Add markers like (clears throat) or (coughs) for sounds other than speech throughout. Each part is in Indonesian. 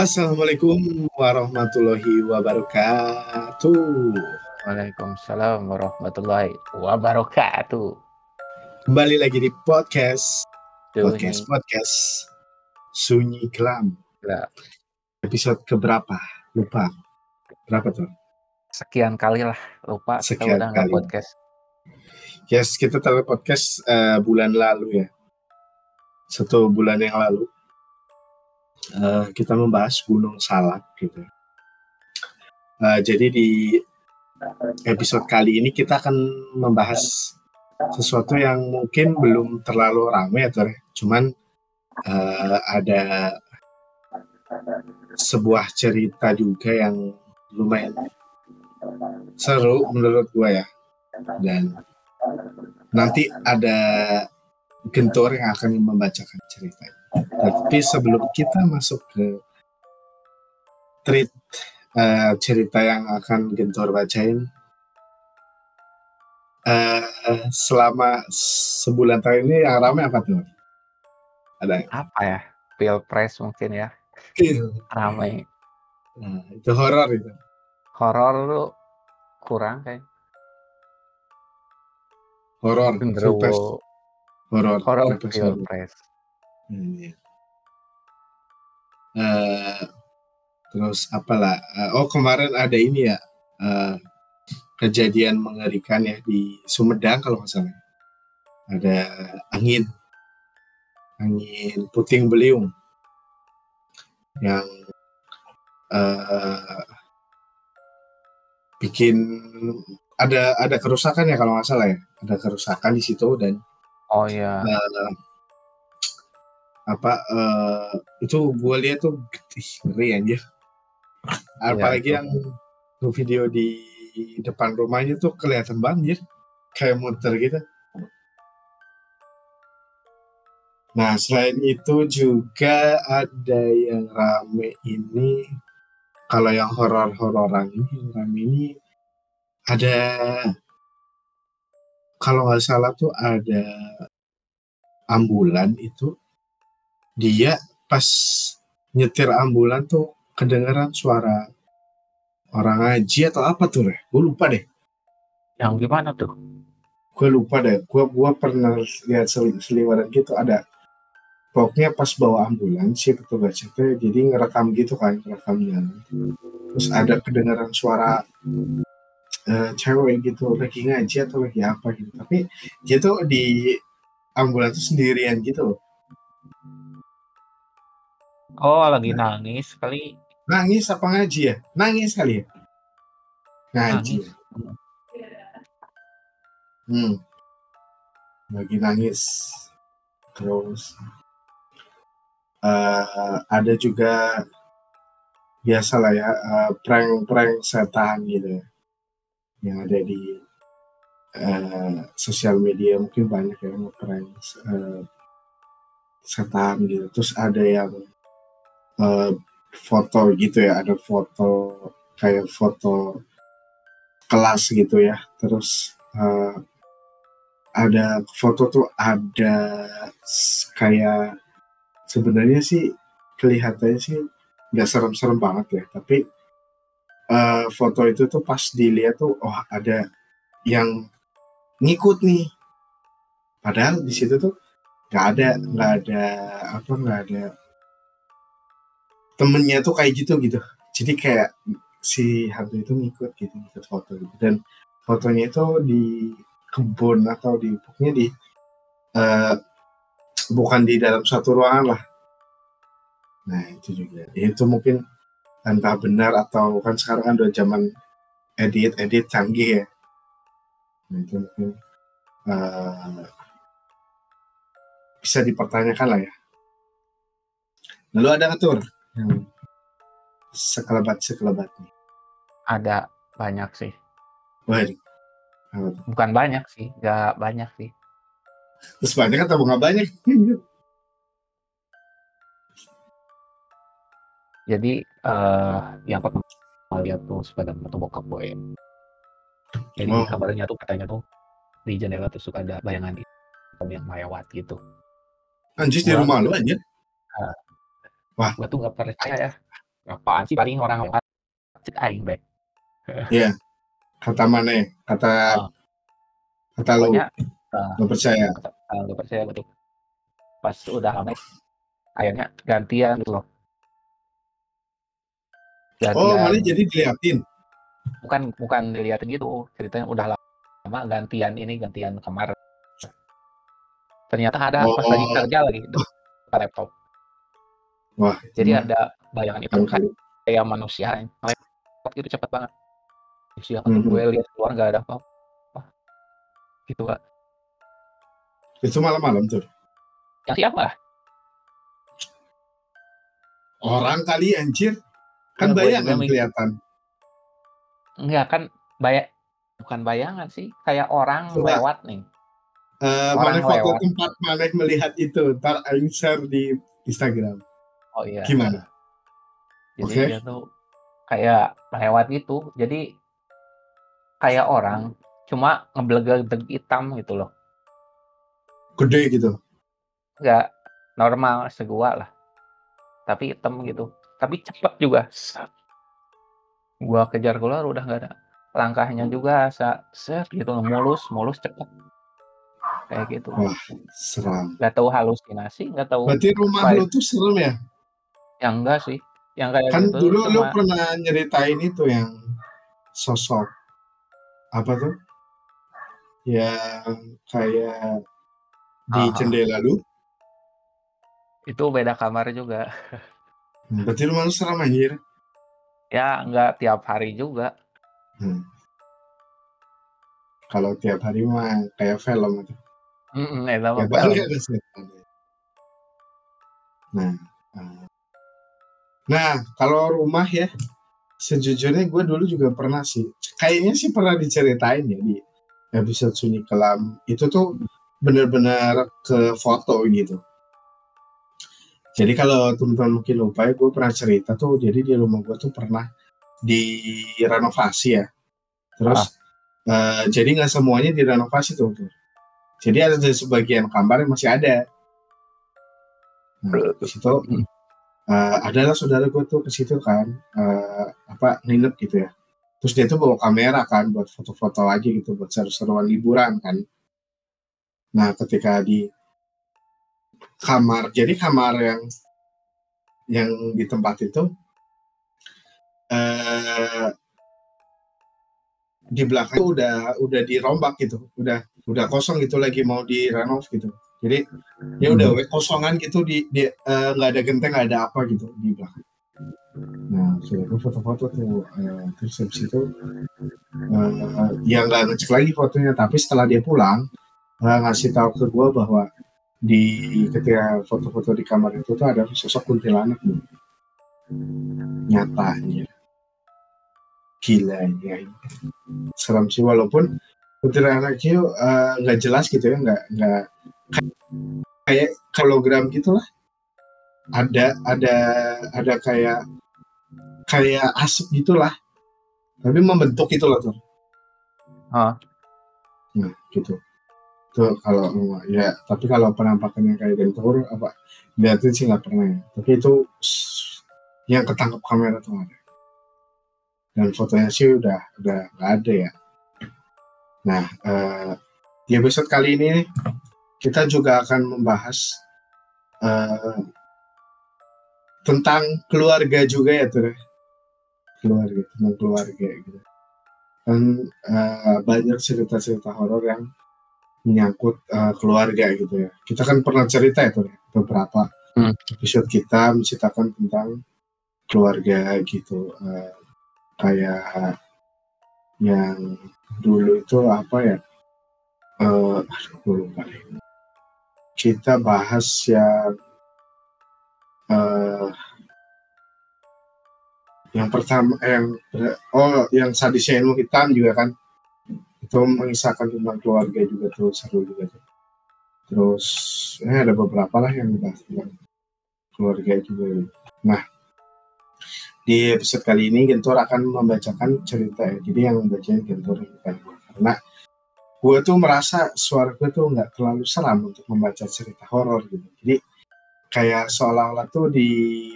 Assalamualaikum warahmatullahi wabarakatuh. Waalaikumsalam warahmatullahi wabarakatuh. Kembali lagi di podcast Sunyi. podcast podcast Sunyi Kelam. Ya, Episode keberapa? Lupa. Berapa tuh? sekian kali lah lupa kita Sekian udah nggak kali. podcast. Yes, kita taruh podcast eh, bulan lalu ya. Satu bulan yang lalu. Eh, kita membahas Gunung Salak gitu. Eh, jadi di episode kali ini kita akan membahas sesuatu yang mungkin belum terlalu ramai ya, Tor. Cuman eh, ada sebuah cerita juga yang lumayan seru menurut gua ya. Dan nanti ada Gentor yang akan membacakan ceritanya. Tapi sebelum kita masuk ke treat eh, cerita yang akan Gentor bacain, eh, selama sebulan terakhir ini yang ramai apa tuh? Ada Apa ya? Pilpres mungkin ya yang ramai. nah, itu horor itu. Horor lu kurang kayak Horor, horor, horor. pilpres. Hmm. Eh, terus apalah? Eh, oh kemarin ada ini ya eh, kejadian mengerikan ya di Sumedang kalau nggak salah. Ada angin, angin puting beliung yang eh, bikin ada ada kerusakan ya kalau nggak salah ya. Ada kerusakan di situ dan Oh iya, eh, apa eh, itu gue lihat tuh ih, ngeri anjir. Apalagi itu. yang video di depan rumahnya tuh kelihatan banjir kayak muter gitu. Nah selain itu juga ada yang rame ini. Kalau yang horor-hororan ini yang rame ini ada kalau nggak salah tuh ada ambulan itu dia pas nyetir ambulan tuh kedengeran suara orang ngaji atau apa tuh deh gue lupa deh. Yang gimana tuh? gue lupa deh. Gue gua pernah lihat sel- seliweran gitu ada. Pokoknya pas bawa ambulan si petugas itu jadi ngerekam gitu kan jalan. Terus ada kedengaran suara eh, cewek gitu lagi ngaji atau lagi apa gitu. Tapi dia tuh di ambulan tuh sendirian gitu loh Oh lagi nangis kali. nangis apa ngaji ya? Nangis kali ya? Ngaji. Nangis. hmm. Lagi nangis. Terus eh, ada juga biasa lah ya eh, prank-prank setan gitu ya, yang ada di eh, sosial media mungkin banyak yang prank eh, setan gitu. Terus ada yang eh, foto gitu ya ada foto kayak foto kelas gitu ya. Terus eh, ada foto tuh ada kayak sebenarnya sih kelihatannya sih nggak serem-serem banget ya. Tapi eh, foto itu tuh pas dilihat tuh oh ada yang ngikut nih. Padahal di situ tuh nggak ada nggak ada apa nggak ada temennya tuh kayak gitu gitu. Jadi kayak si hantu itu ngikut gitu ngikut foto gitu. Dan fotonya itu di kebun atau di pokoknya di eh, bukan di dalam satu ruangan lah. Nah itu juga. Itu mungkin entah benar atau kan sekarang kan udah zaman edit edit canggih ya. Nah itu mungkin eh, bisa dipertanyakan lah ya. Lalu ada nggak Tur yang sekelebat sekelebat nih Ada banyak sih. waduh? Bukan banyak sih, nggak banyak sih. terus banyak atau nggak banyak (laughs) Jadi eh yang pertama lihat tuh sepeda motor bokap gue. Jadi Oh. kabarnya tuh katanya tuh di jendela tuh suka ada bayangan hitam yang melewat gitu. anjir di rumah lu aja Gue tuh nggak percaya ya. apaan sih paling orang lewat cek aing baik (laughs) Iya. Kata mana? Kata Oh. kata lu pokoknya eh, lu percaya. kalau nggak percaya betul pas udah lama akhirnya gantian gitu loh gantian Oh, mana jadi diliatin. bukan bukan dilihatin gitu ceritanya udah lama gantian ini gantian kamar ternyata ada pas Oh. lagi kerja lagi depan laptop Wah, jadi ada bayangan itu tahu kayak, manusia lewat gitu cepet banget manusia kan Mhm. gue lihat keluar nggak ada apa-apa gitu pak Itu malam-malam tuh. yang siapa Orang kali anjir. Kan Nah, gue bayangan kelihatan. enggak kan bayak bukan bayangan sih kayak orang Coba. lewat nih Eh, Orang mana foto tempat mana melihat itu? Ntar aing share di Instagram. Oh iya. Gimana? jadi Oke. dia tuh kayak lewat gitu. Jadi kayak orang cuma ngeblegedeg hitam gitu loh. Gede gitu. nggak normal segua lah. Tapi hitam gitu. Tapi cepet juga. Gua kejar keluar udah nggak ada langkahnya juga. Set gitu mulus mulus cepet kayak gitu. Wah, seram. nggak tahu halusinasi nggak tahu Berarti rumah lu tuh serem ya? Yang enggak sih yang kayak Kan gitu dulu lu cuma pernah nyeritain itu yang sosok apa tuh? Yang kayak di Aha. jendela lu. itu beda kamar juga Berarti rumah lu serem anjir. ya nggak tiap hari juga Hmm. Kalau tiap hari mah kayak film itu. Mm ada setan. Nah, eh, nah kalau rumah ya, sejujurnya gue dulu juga pernah sih. Kayaknya sih pernah diceritain ya di episode Sunyi Kelam. Itu tuh bener-bener ke foto gitu. Jadi kalau teman-teman mungkin lupa ya, gue pernah cerita tuh. Jadi di rumah gue tuh pernah direnovasi ya. Terus eh, jadi nggak semuanya direnovasi tuh. tuh. Jadi ada sebagian kamar yang masih ada. Nah, di situ Eh, adalah saudara gue tuh ke situ kan eh, apa nginep gitu ya. Terus dia tuh bawa kamera kan buat foto-foto aja gitu buat seru-seruan liburan kan. Nah ketika di kamar, jadi kamar yang yang di tempat itu eh di belakang udah udah dirombak gitu, udah udah kosong gitu lagi mau direnov gitu. Jadi ya udah we, kosongan gitu di di, eh, nggak ada genteng nggak ada apa gitu di belakang. Nah, sudah foto-foto tuh eh, terus habis itu eh, ya nggak ngecek lagi fotonya, tapi setelah dia pulang eh, ngasih tahu ke gue bahwa di ketika foto-foto di kamar itu tuh ada sosok kuntilanak nih. Nyatanya. Gila ya. Serem sih walaupun kuntilanaknya eh, nggak jelas gitu ya, nggak nggak kayak hologram gitulah. Ada ada ada kayak kayak asap gitulah. Tapi membentuk gitu loh tuh. Ah. Nah, gitu. Tuh kalau ya, tapi kalau penampakannya kayak gentur apa liatin sih nggak pernah ya. Tapi itu yang ketangkap kamera tuh ada. Dan fotonya sih udah udah nggak ada ya. Nah, eh, di episode kali ini nih, kita juga akan membahas eh, tentang keluarga juga ya tuh. Keluarga, tentang keluarga gitu. Kan eh, banyak cerita-cerita horor yang menyangkut eh, keluarga gitu ya. Kita kan pernah cerita itu ya, beberapa Hmm. episode kita menceritakan tentang keluarga gitu. Eh, kayak yang dulu itu apa ya? Eh, aduh, gue lupa deh. Kita bahas yang eh, yang pertama yang oh yang sadisnya ilmu hitam juga kan itu mengisahkan tentang keluarga juga tuh seru juga tuh. Terus eh, ada beberapa lah yang bahas tentang keluarga juga. Nah di episode kali ini Gentor akan membacakan cerita ya. Jadi yang membacain Gentor bukan gue karena gue tuh merasa suara gue tuh nggak terlalu seram untuk membaca cerita horor gitu. Jadi kayak seolah-olah tuh di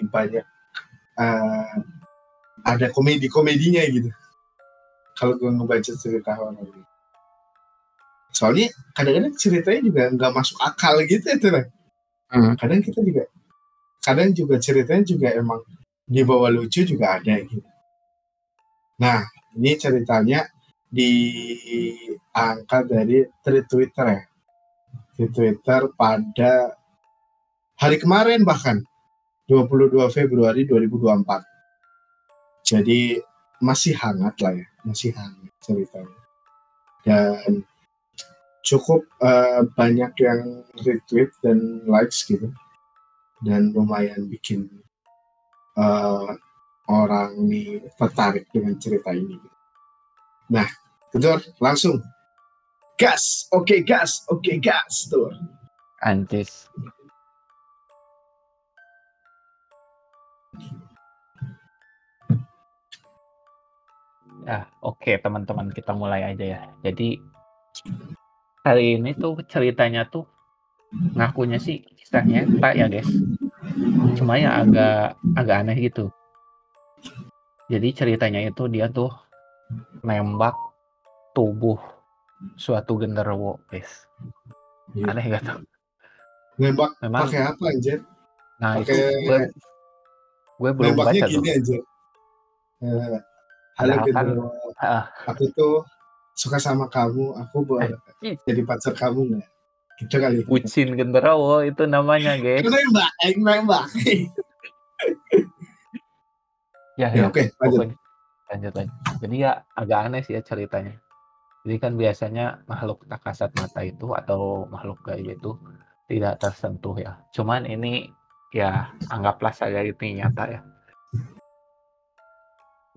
banyak uh, ada komedi-komedinya gitu. Kalau gue ngebaca cerita horor gitu. Soalnya kadang-kadang ceritanya juga nggak masuk akal gitu ya tuh. Hmm. Kadang kita juga, kadang juga ceritanya juga emang dibawa lucu juga ada gitu. Nah, ini ceritanya diangkat dari tweet Twitter ya. Di Twitter pada hari kemarin bahkan 22 Februari 2024. Jadi masih hangat lah ya, masih hangat ceritanya. Dan cukup uh, banyak yang retweet dan likes gitu. Dan lumayan bikin uh, orang nih tertarik dengan cerita ini. Nah, Tur, langsung. Gas, oke okay, gas, oke okay, gas, Tur. Antis. Ya, oke okay, teman-teman kita mulai aja ya. Jadi hari ini tuh ceritanya tuh ngakunya sih kisahnya pak ya guys. Cuma ya agak agak aneh gitu. Jadi ceritanya itu dia tuh nembak tubuh suatu genderuwo, guys. Iya. Aneh gak tuh? Nembak Memang, pakai apa anjir? Nah, pake... itu gue, gue belum Nembaknya baca gini tuh. anjir. Uh, halo genderuwo. Uh. Aku tuh suka sama kamu, aku boleh jadi pacar kamu nggak? Gitu kali. Bucin genderuwo itu namanya, guys. nembak, nembak. ya, ya, ya, oke, okay, lanjut. lanjut lanjut. Jadi ya agak aneh sih ya ceritanya. Jadi kan biasanya makhluk tak kasat mata itu atau makhluk gaib itu tidak tersentuh ya. Cuman ini ya anggaplah saja itu nyata ya.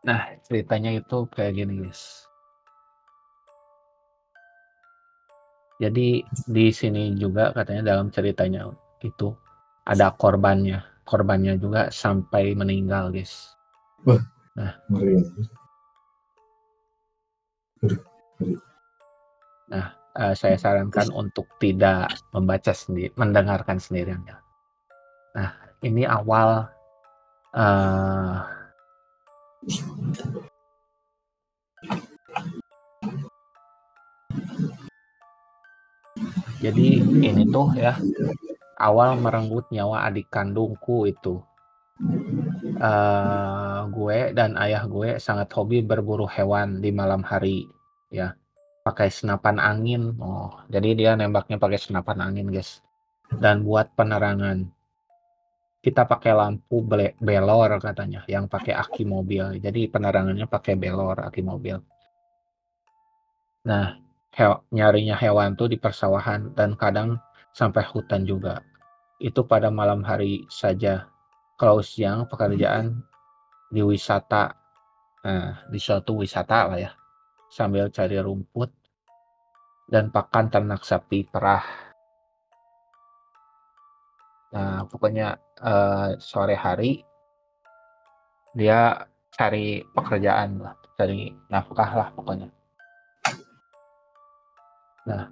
Nah ceritanya itu kayak gini guys. Jadi di sini juga katanya dalam ceritanya itu ada korbannya. Korbannya juga sampai meninggal guys. Nah, Nah, uh, saya sarankan untuk tidak membaca sendiri, mendengarkan sendirian ya. Nah, ini awal uh, jadi ini tuh ya awal merenggut nyawa adik kandungku itu. Uh, gue dan ayah gue sangat hobi berburu hewan di malam hari ya pakai senapan angin. Oh, jadi dia nembaknya pakai senapan angin, guys. Dan buat penerangan kita pakai lampu belor katanya yang pakai aki mobil. Jadi penerangannya pakai belor aki mobil. Nah, he nyarinya hewan tuh di persawahan dan kadang sampai hutan juga. Itu pada malam hari saja. Kalau siang pekerjaan di wisata, nah, di suatu wisata lah ya sambil cari rumput dan pakan ternak sapi perah. Nah, pokoknya uh, sore hari dia cari pekerjaan lah, cari nafkah lah pokoknya. Nah,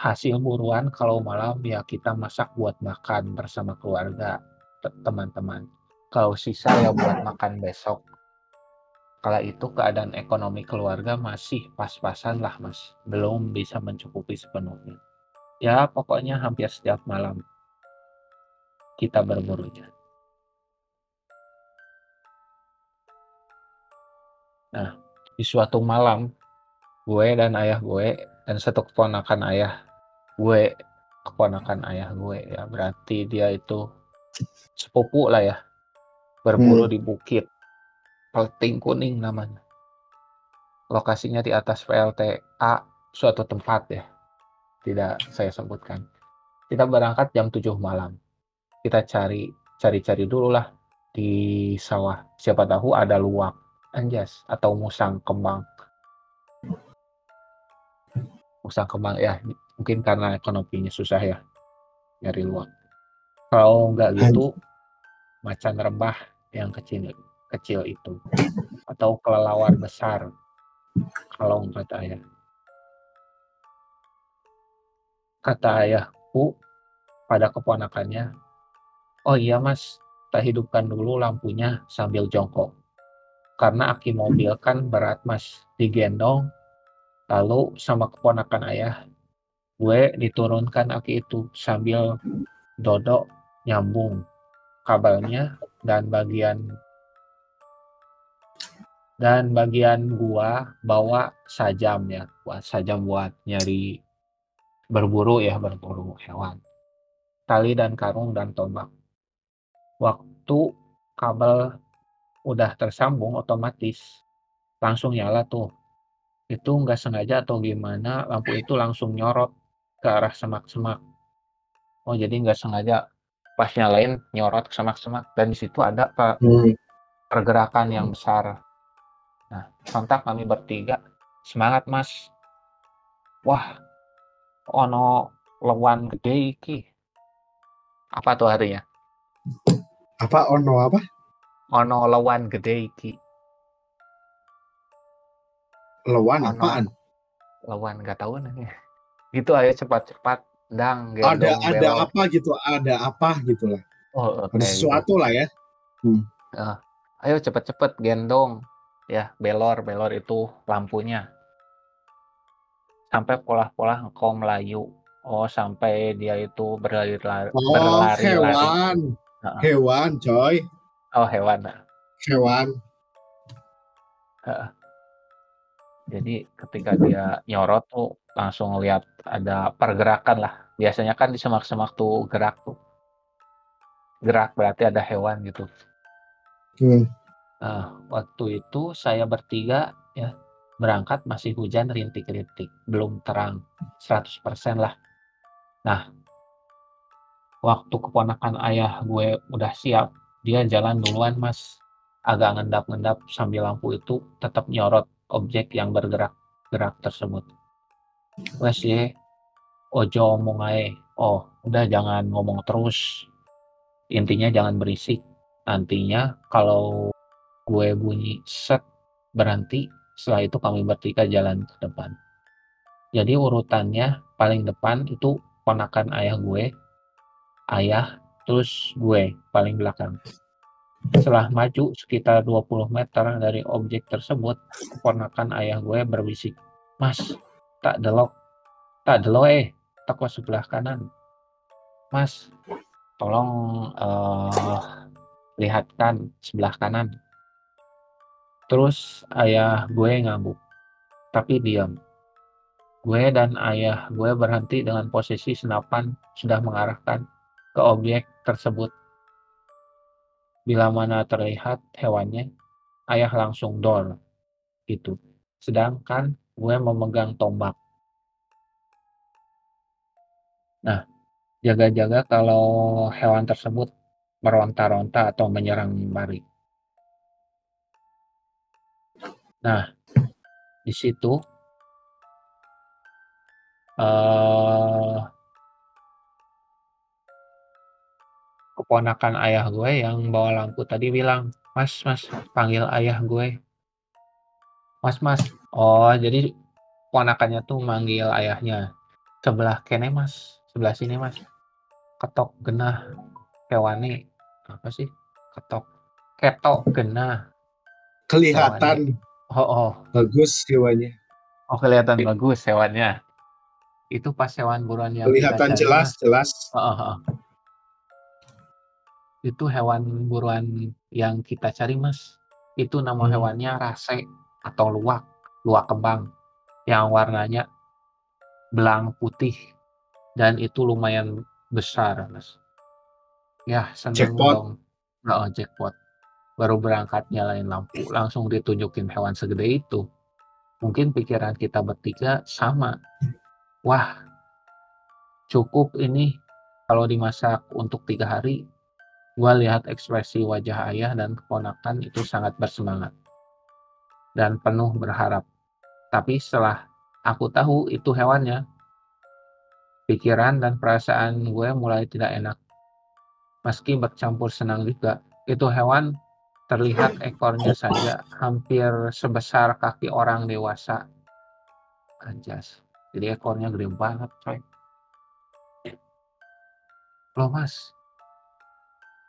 hasil buruan kalau malam ya kita masak buat makan bersama keluarga, teman-teman. Kalau sisa ya buat makan besok kala itu keadaan ekonomi keluarga masih pas-pasan lah mas, belum bisa mencukupi sepenuhnya. Ya pokoknya hampir setiap malam kita berburunya. Nah, di suatu malam, gue dan ayah gue dan satu keponakan ayah gue, keponakan ayah gue ya berarti dia itu sepupu lah ya, berburu hmm. di bukit Pelting Kuning namanya. Lokasinya di atas PLTA suatu tempat ya. Tidak saya sebutkan. Kita berangkat jam 7 malam. Kita cari cari-cari dulu lah di sawah. Siapa tahu ada luwak anjas atau musang kembang. Musang kembang ya mungkin karena ekonominya susah ya nyari luwak. Kalau nggak gitu macan rembah yang kecil kecil itu. Atau kelelawar besar. Kalau kata ayah. Kata ayahku pada keponakannya Oh iya Mas, kita hidupkan dulu lampunya sambil jongkok. Karena aki mobil kan berat Mas, digendong, lalu sama keponakan ayah, gue diturunkan aki itu sambil dodok nyambung kabelnya dan bagian dan bagian gua bawa sajam ya, buat sajam buat nyari berburu ya, berburu hewan. Tali dan karung dan tombak. Waktu kabel udah tersambung otomatis langsung nyala tuh. Itu nggak sengaja atau gimana lampu itu langsung nyorot ke arah semak-semak. Oh jadi nggak sengaja pas nyalain nyorot ke semak-semak dan di situ ada Hmm. pergerakan yang besar. Nah, sontak kami bertiga semangat mas. Wah, ono lewan gede iki. Apa tuh artinya? Apa ono apa? Ono lewan gede iki. Lewan Ono. apaan? Lewan gak tahu nih. Gitu ayo cepat-cepat dang Ada gendong ada belok. apa gitu? Ada apa gitu lah. Oh, oke, Ada gitu. sesuatu lah ya. Ayo cepet-cepet gendong. Ya, belor, belor itu lampunya. Sampai pola-pola engkau melayu. Oh, sampai dia itu berlari-lari. Oh, berlari-lari. hewan. Heeh. Hewan, coy. Oh, hewan. Hewan. Jadi ketika dia nyorot tuh langsung lihat ada pergerakan lah. Biasanya kan di semak-semak tuh gerak tuh. Gerak berarti ada hewan gitu. Hmm. Nah, waktu itu saya bertiga ya berangkat masih hujan rintik-rintik, belum terang 100% lah. Nah, waktu keponakan ayah gue udah siap, dia jalan duluan mas, agak ngendap-ngendap sambil lampu itu tetap nyorot objek yang bergerak-gerak tersebut. Wes ye, ojo ngomong ae. Oh, udah jangan ngomong terus. Intinya jangan berisik. Nantinya kalau gue bunyi set berhenti. Setelah itu kami bertiga jalan ke depan. Jadi urutannya paling depan itu ponakan ayah gue ayah terus gue paling belakang. Setelah maju sekitar 20 meter dari objek tersebut keponakan ayah gue berbisik mas tak delok tak delok eh toko sebelah kanan. Mas tolong eh, lihatkan sebelah kanan Terus ayah gue ngangguk, tapi diam. Gue dan ayah gue berhenti dengan posisi senapan sudah mengarahkan ke objek tersebut. Bila mana terlihat hewannya, ayah langsung dor, gitu. Sedangkan gue memegang tombak. Nah, jaga-jaga kalau hewan tersebut meronta-ronta atau menyerang balik. Nah, di situ eh keponakan ayah gue yang bawa lampu tadi bilang, Mas, Mas, panggil ayah gue. Mas, Mas. Oh, jadi ponakannya tuh manggil ayahnya. Sebelah kene, Mas. Sebelah sini, Mas. Ketok genah. Hewani. Apa sih? Ketok. Ketok genah. Kelihatan Oh, oh. bagus hewannya. Oh kelihatan bagus hewannya. Itu pas hewan buruan yang Kelihatan jelas, jelas. Oh, oh, oh. Itu hewan buruan yang kita cari mas. Itu nama Hmm. hewannya rase atau luwak, luwak kembang, yang warnanya belang putih dan itu lumayan besar mas. Ya seneng Jackpot. dong. Oh, jackpot. Baru berangkat nyalain lampu, langsung ditunjukin hewan segede itu. Mungkin pikiran kita bertiga sama. Wah, cukup ini kalau dimasak untuk tiga hari. Gua lihat ekspresi wajah ayah dan keponakan itu sangat bersemangat dan penuh berharap. Tapi setelah aku tahu itu hewannya, pikiran dan perasaan gue mulai tidak enak. Meski bercampur senang juga, itu hewan terlihat ekornya saja hampir sebesar kaki orang dewasa. Anjas. Jadi ekornya gede banget, coy. Loh mas,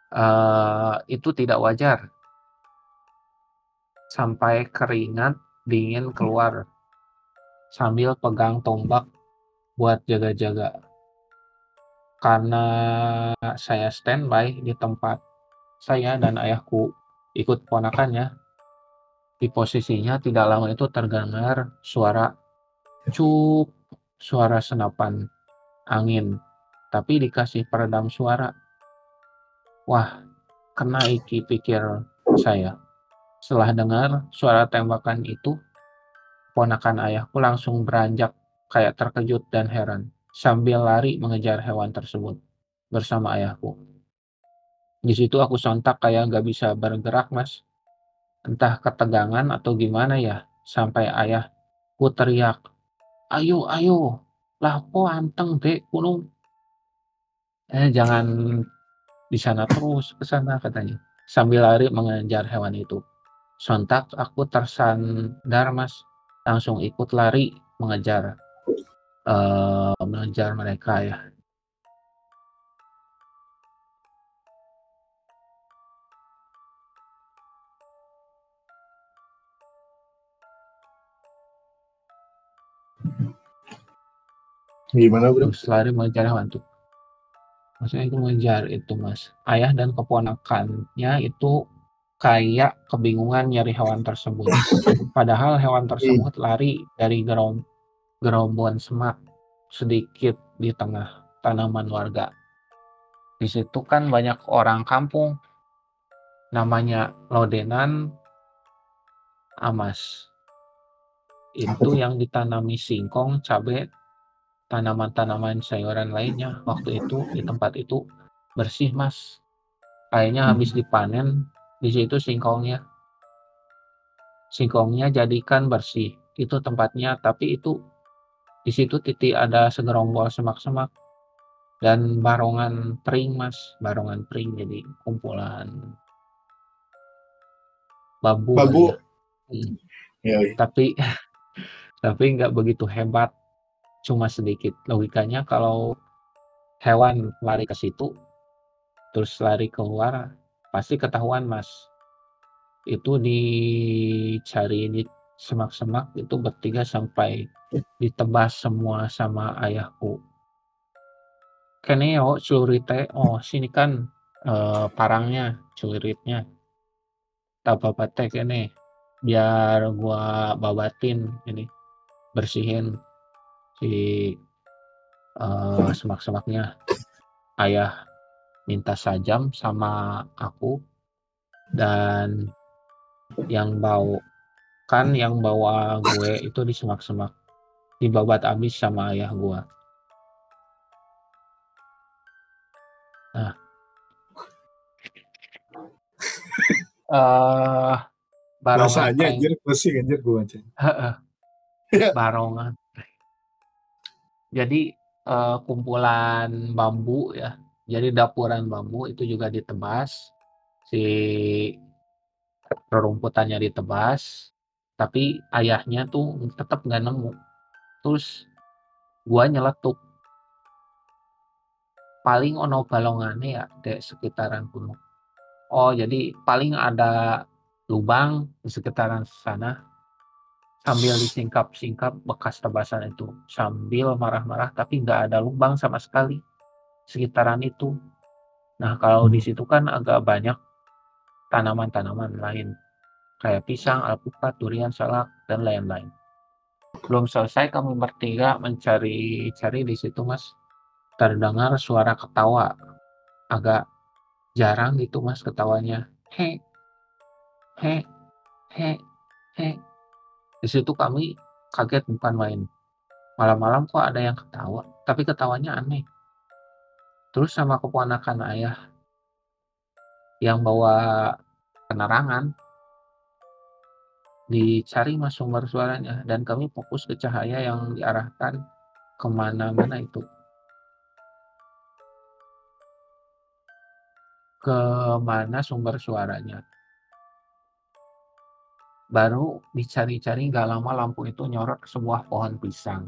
Eee, itu tidak wajar. Sampai keringat dingin keluar. Sambil pegang tombak buat jaga-jaga. Karena saya standby di tempat saya dan ayahku ikut ponakannya. Di posisinya tidak lama itu terdengar suara "cuup", suara senapan angin, tapi dikasih peredam suara. Wah, kena iki pikir saya. Setelah dengar suara tembakan itu, ponakan ayahku langsung beranjak kayak terkejut dan heran, sambil lari mengejar hewan tersebut bersama ayahku. Di situ aku sontak kayak nggak bisa bergerak, Mas. Entah ketegangan atau gimana ya, sampai ayahku teriak, "Ayo ayo, lapo anteng dek kuno." "Eh, jangan di sana terus, ke sana," katanya, sambil lari mengejar hewan itu. Sontak aku tersandar, Mas, langsung ikut lari mengejar, eee, mengejar mereka ya. Gimana, Bro? Terus lari mengejar hewan tuh. Maksudnya itu mengejar itu, Mas. Ayah dan keponakannya itu kayak kebingungan nyari hewan tersebut. (laughs) Padahal hewan tersebut lari dari gerom gerombolan semak sedikit di tengah tanaman warga. Di situ kan banyak orang kampung. Namanya lodenan amas. Itu yang ditanami singkong, cabe, tanaman-tanaman sayuran lainnya. Waktu itu di tempat itu bersih, Mas. Kayaknya habis dipanen di situ singkongnya. Singkongnya jadikan bersih. Itu tempatnya, tapi itu di situ titik ada segerombol semak-semak dan barongan pring, Mas. Barongan pring jadi kumpulan bambu kali Bambu. ya. Mhm. Yoi. Tapi (laughs) tapi nggak begitu hebat, cuma sedikit. Logikanya kalau hewan lari ke situ, terus lari keluar, pasti ketahuan, Mas. Itu dicari di semak-semak itu bertiga sampai ditebas semua sama ayahku. "Kene yo celurit teh." "Oh, sini kan, eee, parangnya, babat teh biar gua babatin ini, bersihin si, eee, semak-semaknya." Ayah minta sajam sama aku, dan yang bau kan yang bawa gue itu di semak-semak, dibabat abis sama ayah gua. Nah. (laughs) Eee, barongan Bahasanya anjir, pusing anjir gua baca. Heeh. Iya. Barongan. Jadi, eee, kumpulan bambu ya, jadi dapuran bambu itu juga ditebas, si rerumputannya ditebas, tapi ayahnya tuh tetep nggak nemu. Terus gua nyeletuk. Paling ono balongane ya dek sekitaran kono. Oh, jadi paling ada lubang di sekitaran sana. Sambil disingkap-singkap bekas tebasan itu, sambil marah-marah, tapi nggak ada lubang sama sekali sekitaran itu. Nah, kalau di situ kan agak banyak tanaman-tanaman lain, kayak pisang, alpukat, durian, salak, dan lain-lain. Belum selesai kami bertiga mencari-cari di situ, Mas, terdengar suara ketawa. Agak jarang gitu, Mas, ketawanya. "He he he he." Di situ kami kaget bukan main. Malam-malam kok ada yang ketawa, tapi ketawanya aneh. Terus sama keponakan ayah yang bawa penerangan dicari, Mas, sumber suaranya, dan kami fokus ke cahaya yang diarahkan ke mana-mana itu. Ke mana sumber suaranya. Baru dicari-cari nggak lama lampu itu nyorot ke sebuah pohon pisang,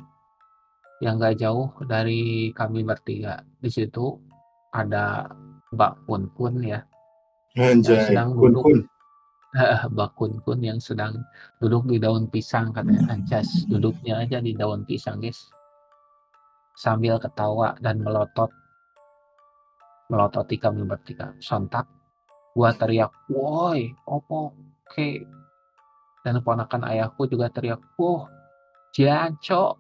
yang nggak jauh dari kami bertiga. Di situ ada Mbak Kun-kun ya. Anjay, sedang kun duduk. kun. Heeh, (laughs) Mbak Kun-kun yang sedang duduk di daun pisang katanya. Anjas, duduknya aja di daun pisang, guys. Sambil ketawa dan melotot. Melototi kami bertiga. Sontak, gua teriak, "Woi, opo ke?" Dan ponakan ayahku juga teriak, "Woh, Janco,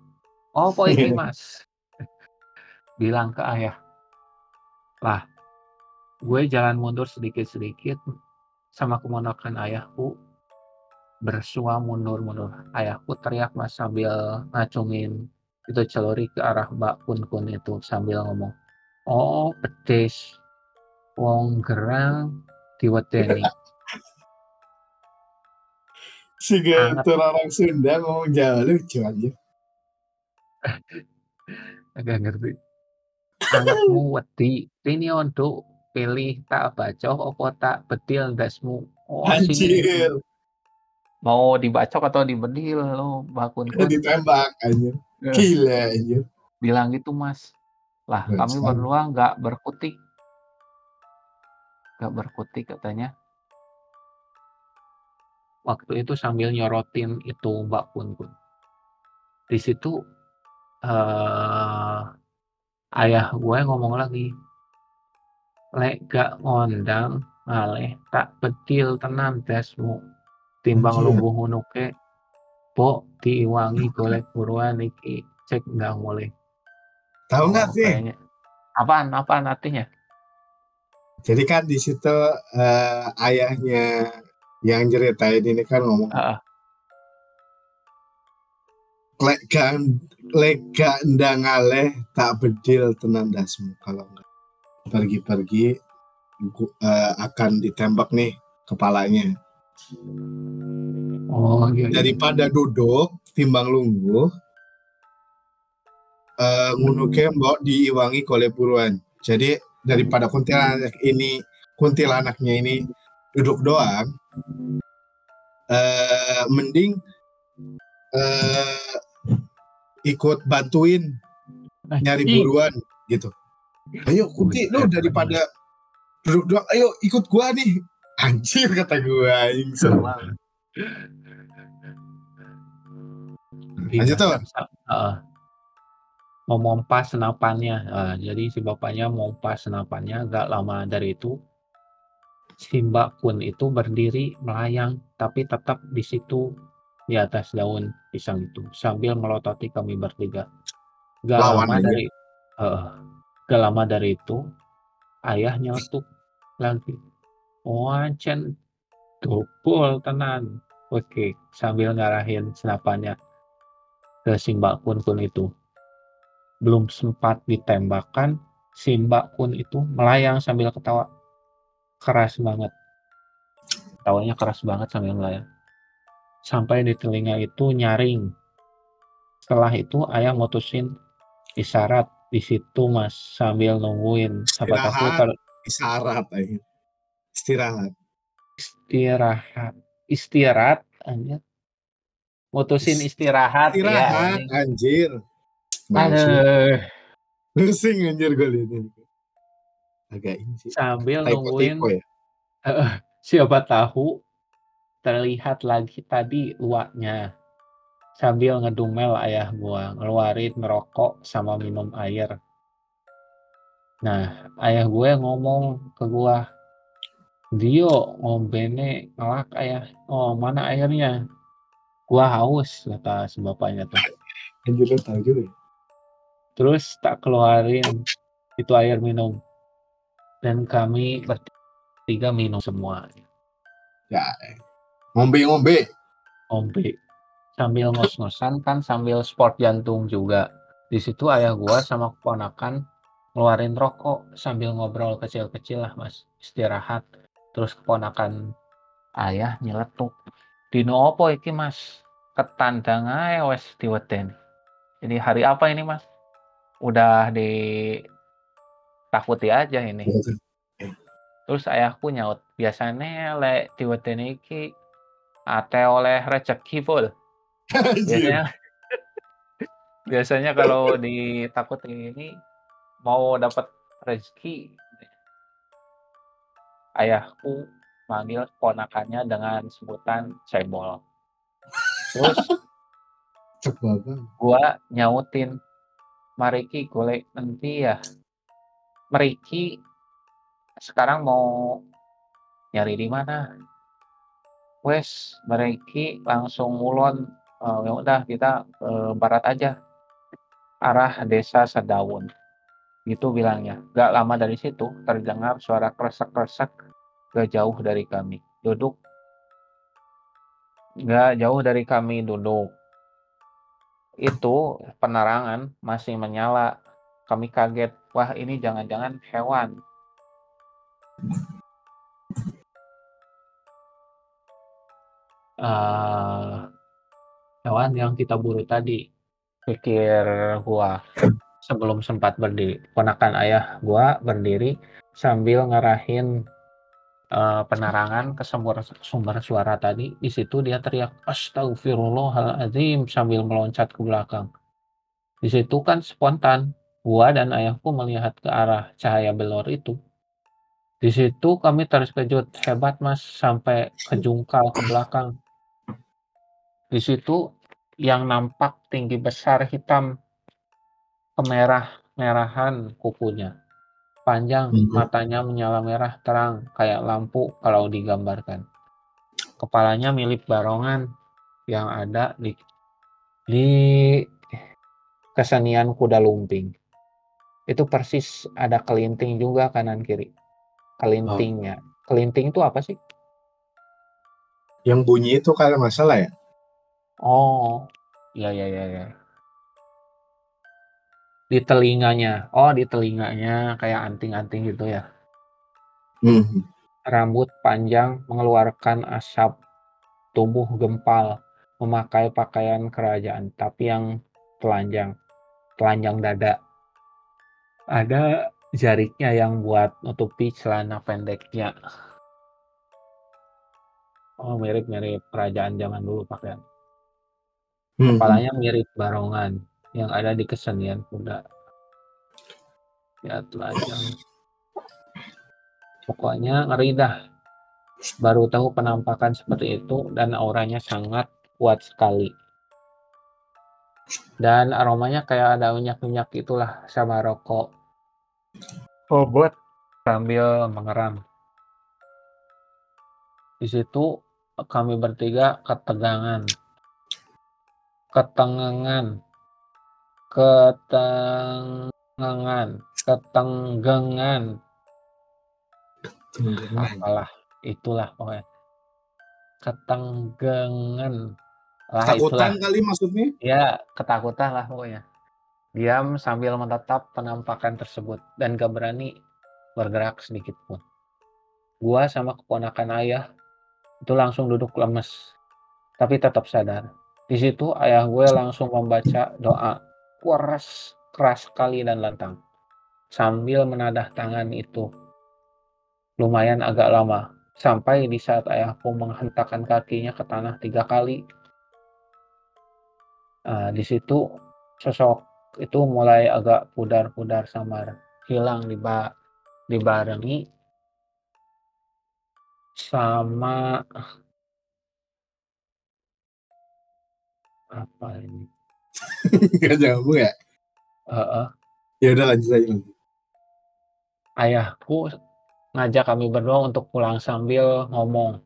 opo iki, (laughs) Mas?" Bilang ke ayah. Lah, gue jalan mundur sedikit-sedikit sama keponakan ayahku bersua mundur-mundur. Ayahku teriak mas sambil ngacungin itu celuri ke arah Mbak Kun Kun itu sambil ngomong, "Oh, pedes. Wong gerang diwedeni." Si Anget. Gentur orang Sunda ngomong Jawa lucu aja. (laughs) Agak ngerti. Angetmu (laughs) wedi. Ini untuk pilih tak bacok apa tak bedil dasmu. Oh, sini. Anjir, Mau dibacok atau dibedil lo, Mbak Kun Kun. ditembak anjir. Eh, Gila anjir. bilang gitu mas. Lah Nggak kami berdua nggak berkutik. Nggak berkutik katanya. Waktu itu sambil nyorotin itu Mbak Kun Kun. Di situ eh ayah gue ngomong lagi. Lek gak ngondang ngaleh tak bedil tenan dasmu. Timbang lumbuh ngono ke. Bo diiwangi golek buruan iki. Cek nggak mulai. Tahu nggak Oh, sih? kayaknya. Apaan? Apaan artinya? Jadi kan di situ eh, ayahnya yang ceritain ini kan ngomong Heeh. lek gak lek gak ndang ngaleh tak bedil tenan dasmu kalau nggak pergi-pergi eh, akan ditembak nih kepalanya Oh, iya, iya. daripada duduk timbang lungguh eh ngunu ke mbok diiwangi kole buruan jadi daripada kuntilanak ini kuntilanaknya ini duduk doang. Eh mending eh ikut bantuin nyari Ih, buruan gitu. Ayo kunti lu daripada duduk doang. Ayo ikut gua nih. Anjir kata gua sama iya, Lanjut, sa- heeh. Memompa senapannya. Eh, jadi si bapaknya memompa senapannya. Gak lama dari itu, si Mbak Kun itu berdiri melayang, tapi tetap di situ di atas daun pisang itu sambil melototi kami bertiga. Gak Lawan lama dari, eh, gak lama dari itu, ayah nyeletuk lagi. Oh, ancen double tenan. Oke, sambil ngarahin senapannya ke si Mbak Kun Kun itu. Belum sempat ditembakkan, si Mbak Kun itu melayang sambil ketawa. Keras banget. Ketawanya keras banget sambil melayang. Sampai di telinga itu nyaring. Setelah itu ayah mutusin isyarat di situ mas sambil nungguin. Istirahat. kalau istirahat aja istirahat istirahat istirahat aja mutusin istirahat, ya istirahat anjing. anjir Bangsu. Aduh, pusing anjir gue liat ini agak ini sih sambil nungguin typo-typo ya siapa tahu terlihat lagi tadi luaknya sambil ngedumel ayah gua ngeluarin merokok sama minum air. Nah ayah gue ngomong ke gua Dio ngombene ngelak ayah. Oh mana airnya? Gua haus kata si bapaknya tuh. Anjir juga ya? terus tak keluarin itu air minum dan kami bertiga minum semua. Ya ngombe-ngombe ngombe sambil ngos-ngosan kan sambil sport jantung juga. Di situ ayah gua sama keponakan ngeluarin rokok sambil ngobrol kecil-kecil lah mas. Istirahat. Terus keponakan ayah nyeletuk. Dino opo iki mas? Ketandang ae wes diweden jadi hari apa ini mas? Udah di takuti aja ini. Terus ayahku nyaut biasanya lek diwedeni iki ate oleh rezeki full (laughs) biasanya biasanya kalau ditakuti ini mau dapat rezeki ayahku manggil ponakannya dengan sebutan cebol. Terus gua nyautin, "Mariki golek endi ya?" "Mriki sekarang mau nyari di mana?" "Wes mriki langsung ngulon, eee, ya udah kita ke barat aja, arah desa Sedaun." Gitu bilangnya. Gak lama dari situ terdengar suara kresek-kresek gak jauh dari kami. Duduk gak jauh dari kami duduk. Itu penerangan masih menyala. Kami kaget, wah ini jangan-jangan hewan. Eee, hewan yang kita buru tadi, pikir gua sebelum sempat berdiri. Ponakan ayah gua berdiri sambil ngarahin, eee, penerangan ke sumber sumber suara tadi. Di situ dia teriak, "Astaghfirullahaladzim," sambil meloncat ke belakang. Di situ kan spontan, gua dan ayahku melihat ke arah cahaya belor itu. Di situ kami terkejut, "Hebat Mas, sampai kejungkal ke belakang." Di situ yang nampak tinggi besar hitam, kemerah-merahan kukunya, panjang, Mhm. matanya menyala merah terang kayak lampu kalau digambarkan. Kepalanya mirip barongan yang ada di di kesenian kuda lumping. Itu persis ada kelinting juga kanan kiri. Oh. Kelintingnya. Kelinting itu apa sih? Yang bunyi itu kalau nggak salah ya? Oh, ya ya ya ya. Di telinganya. Oh, di telinganya kayak anting-anting gitu ya? Mhm. Rambut panjang mengeluarkan asap, tubuh gempal, memakai pakaian kerajaan, tapi yang telanjang, telanjang dada. Ada jariknya yang buat nutupi celana pendeknya. Oh, mirip-mirip kerajaan zaman dulu pakaian. Mhm. Kepalanya mirip barongan yang ada di kesenian kuda. Ya, telanjang. Pokoknya ngeri dah. Baru tahu penampakan seperti itu dan auranya sangat kuat sekali. Dan aromanya kayak ada minyak-minyak itulah sama rokok. Bobot sambil mengeram. Di situ kami bertiga ketegangan. Ketengangan. Ketengangan. Ketenggengan. Tenggelam. Apalah, itulah pokoknya. Ketenggengan. Lah Ketakutan itulah. kali maksudnya? Ya, ketakutan lah pokoknya. Diam sambil menatap penampakan tersebut dan gak berani bergerak sedikit pun. Gua sama keponakan ayah itu langsung duduk lemes, tapi tetap sadar. Di situ ayah gue langsung membaca doa keras, keras sekali dan lantang. Sambil menadah tangan itu. Lumayan agak lama, sampai di saat ayahku menghentakkan kakinya ke tanah tiga kali. Nah, di situ sosok itu mulai agak pudar-pudar samar, hilang diba dibarengi sama apa ini? (laughs) Nggak nyambung ya? Heeh. Ya udah lanjut aja. Ayahku ngajak kami berdua untuk pulang sambil ngomong,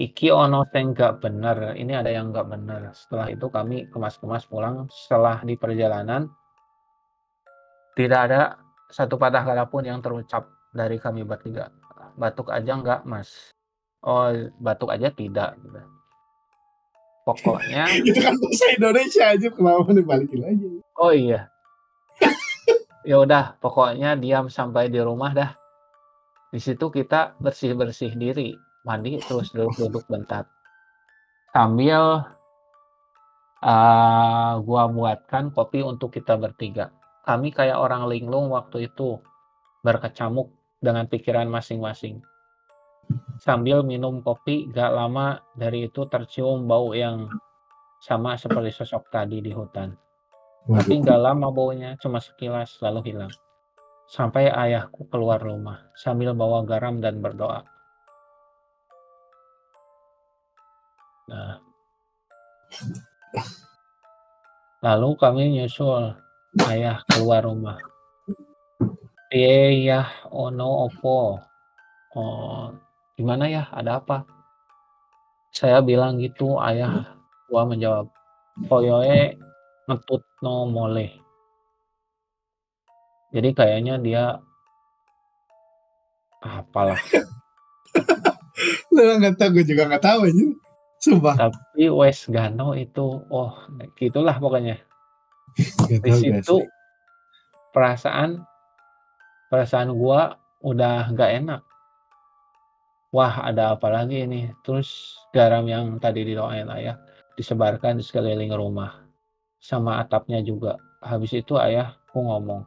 "Iki ono sing gak bener, ini ada yang gak bener." Setelah itu kami kemas-kemas pulang. Setelah di perjalanan tidak ada satu patah kata pun yang terucap dari kami bertiga. "Batuk aja enggak, Mas?" "Oh, batuk aja tidak," gitu. Pokoknya (laughs) Itu kan bahasa Indonesia aja kenapa dibalikin aja? Oh iya. (laughs) Ya udah, pokoknya diam sampai di rumah dah. Di situ kita bersih-bersih diri, mandi terus duduk-duduk bentar. Sambil eee, gua buatkan kopi untuk kita bertiga. Kami kayak orang linglung waktu itu, berkecamuk dengan pikiran masing-masing. Sambil minum kopi, gak lama dari itu tercium bau yang sama seperti sosok tadi di hutan. Tapi gak lama baunya, cuma sekilas lalu hilang. sampai ayahku keluar rumah sambil bawa garam dan berdoa. Nah. Lalu kami nyusul ayah keluar rumah. Iya, ono opo. Oh, gimana ya? Ada apa? Saya bilang gitu, ayah gua menjawab, koyoe ngetut no mole. Jadi kayaknya dia apalah. (laughs) Lu nggak tahu, gue juga nggak tahu. Sumpah. Tapi Wes Gano itu, oh gitulah pokoknya. Di situ perasaan perasaan gua udah nggak enak. Wah ada apa lagi ini? Terus garam yang tadi didoain ayah disebarkan di sekeliling rumah sama atapnya juga. Habis itu ayahku ngomong,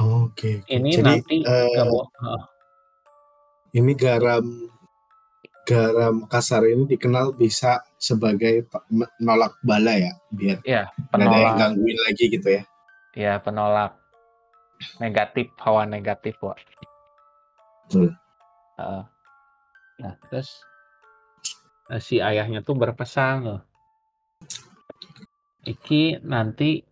Oke, oke. ini Jadi, nanti bo heeh. ini garam garam kasar ini dikenal bisa sebagai pe me nolak bala ya, biar Iya, nggak ada yang penolak gangguin lagi gitu ya? Iya, penolak negatif, hawa negatif. Betul. Heeh. Nah, terus eee, si ayahnya tuh berpesan loh. "Iki nanti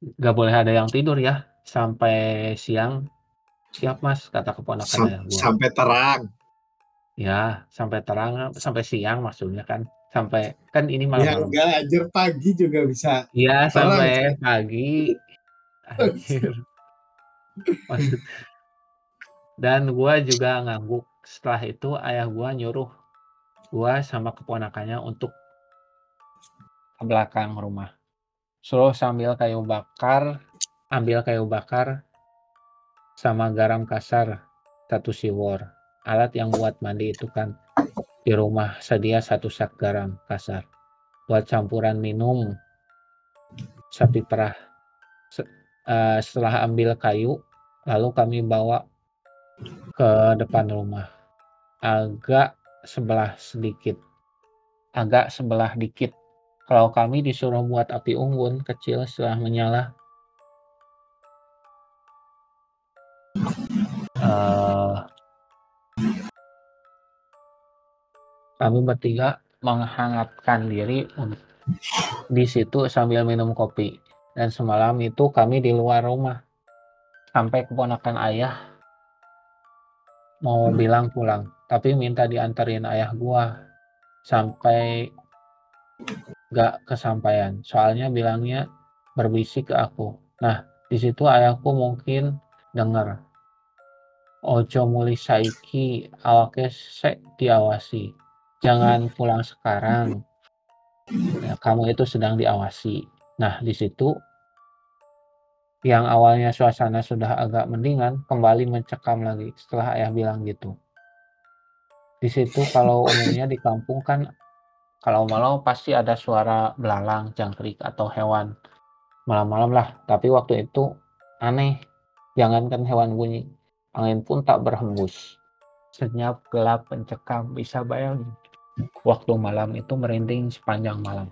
nggak boleh ada yang tidur ya, sampai siang." "Siap, Mas," kata keponakan Sam sampai terang? Ya, sampai terang, sampai siang maksudnya kan, sampai kan ini Ya malam-malam. enggak, anjir pagi juga bisa Iya, terang, sampai pagi. Anjir. Maksud dan gua juga ngangguk. Setelah itu ayah gua nyuruh gua sama keponakannya untuk ke belakang rumah. Suruh sambil kayu bakar ambil kayu bakar sama garam kasar 1 siwor. Alat yang buat mandi itu kan di rumah sedia 1 sak garam kasar. Buat campuran minum sapi perah. Eee, setelah ambil kayu, lalu kami bawa ke depan rumah. Agak sebelah sedikit agak sebelah dikit. Kalau kami disuruh buat api unggun kecil setelah menyala eee kami bertiga menghangatkan diri di situ sambil minum kopi. Dan semalam itu kami di luar rumah, sampai keponakan ayah mau bilang pulang, tapi minta dianterin ayah gua, sampai nggak kesampaian. Soalnya bilangnya berbisik ke aku. Nah, di situ ayahku mungkin denger. "Ojo muli saiki, awake sek diawasi. Jangan pulang sekarang. Ya, kamu itu sedang diawasi." Nah, di situ yang awalnya suasana sudah agak mendingan, kembali mencekam lagi setelah ayah bilang gitu. Di situ kalau umumnya di kampung kan kalau malam pasti ada suara belalang, jangkrik, atau hewan malam-malam lah. Tapi waktu itu aneh, jangankan hewan bunyi, angin pun tak berhembus. Senyap, gelap, mencekam, bisa bayangin waktu malam itu merinding sepanjang malam.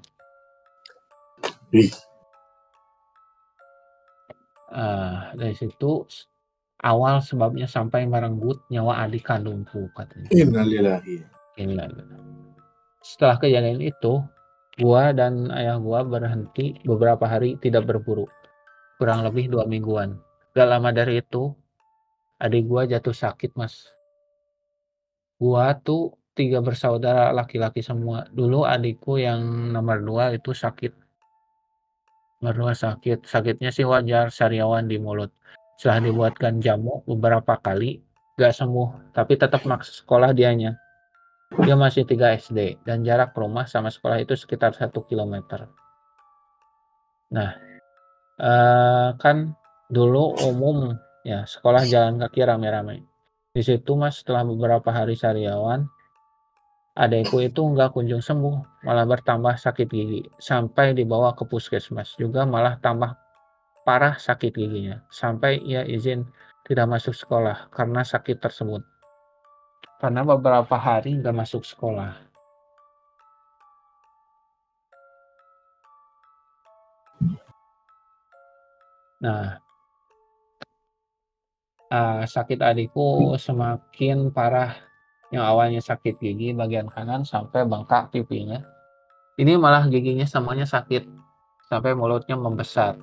Eee, dari situ awal sebabnya sampai merenggut nyawa adik kandungku katanya. Innalillahi. Innalillahi. Setelah kejadian itu, gua dan ayah gua berhenti beberapa hari tidak berburu, kurang lebih 2 mingguan. Gak lama dari itu, adik gua jatuh sakit, Mas. Gua tuh 3 bersaudara laki-laki semua. Dulu adikku yang nomor 2 itu sakit. Nomor 2 sakit, sakitnya sih wajar, sariawan di mulut. Setelah dibuatkan jamu beberapa kali, gak sembuh, tapi tetap maksa sekolah dianya. Dia masih 3 SD dan jarak rumah sama sekolah itu sekitar 1 kilometer. Nah, eee, kan dulu umum ya sekolah jalan kaki rame-rame. Di situ, Mas, setelah beberapa hari sariawan, adekku itu nggak kunjung sembuh, malah bertambah sakit gigi, sampai dibawa ke puskesmas juga malah tambah parah sakit giginya, sampai ia izin tidak masuk sekolah karena sakit tersebut. Karena beberapa hari nggak masuk sekolah. Nah, uh, sakit adikku semakin parah. Yang awalnya sakit gigi bagian kanan sampai bengkak pipinya. Ini malah giginya semuanya sakit sampai mulutnya membesar,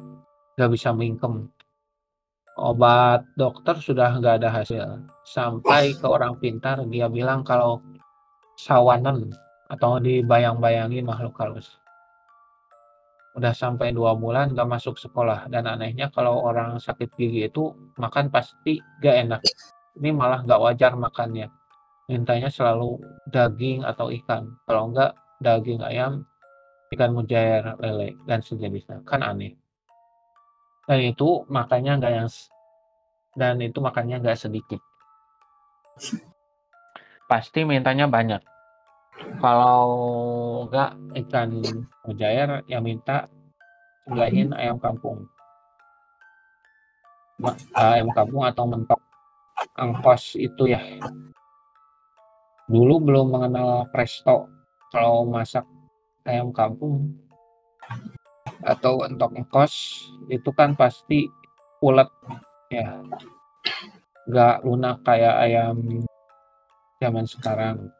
nggak bisa mingkem. Obat dokter sudah nggak ada hasil. Sampai ke orang pintar dia bilang kalau sawanan atau dibayang-bayangi makhluk halus. Udah sampai dua bulan nggak masuk sekolah dan anehnya kalau orang sakit gigi itu makan pasti gak enak. Ini malah nggak wajar makannya. Mintanya selalu daging atau ikan. Kalau enggak daging ayam, ikan mujair, lele dan sejenisnya. Kan aneh. Dan itu makanya nggak yang dan itu makannya nggak sedikit. (laughs) Pasti mintanya banyak kalau enggak ikan mujair yang minta sebelahin ayam kampung. ayam kampung atau mentok angkos itu ya. Dulu belum mengenal presto kalau masak ayam kampung atau entok angkos itu kan pasti ulet ya nggak lunak kayak ayam zaman sekarang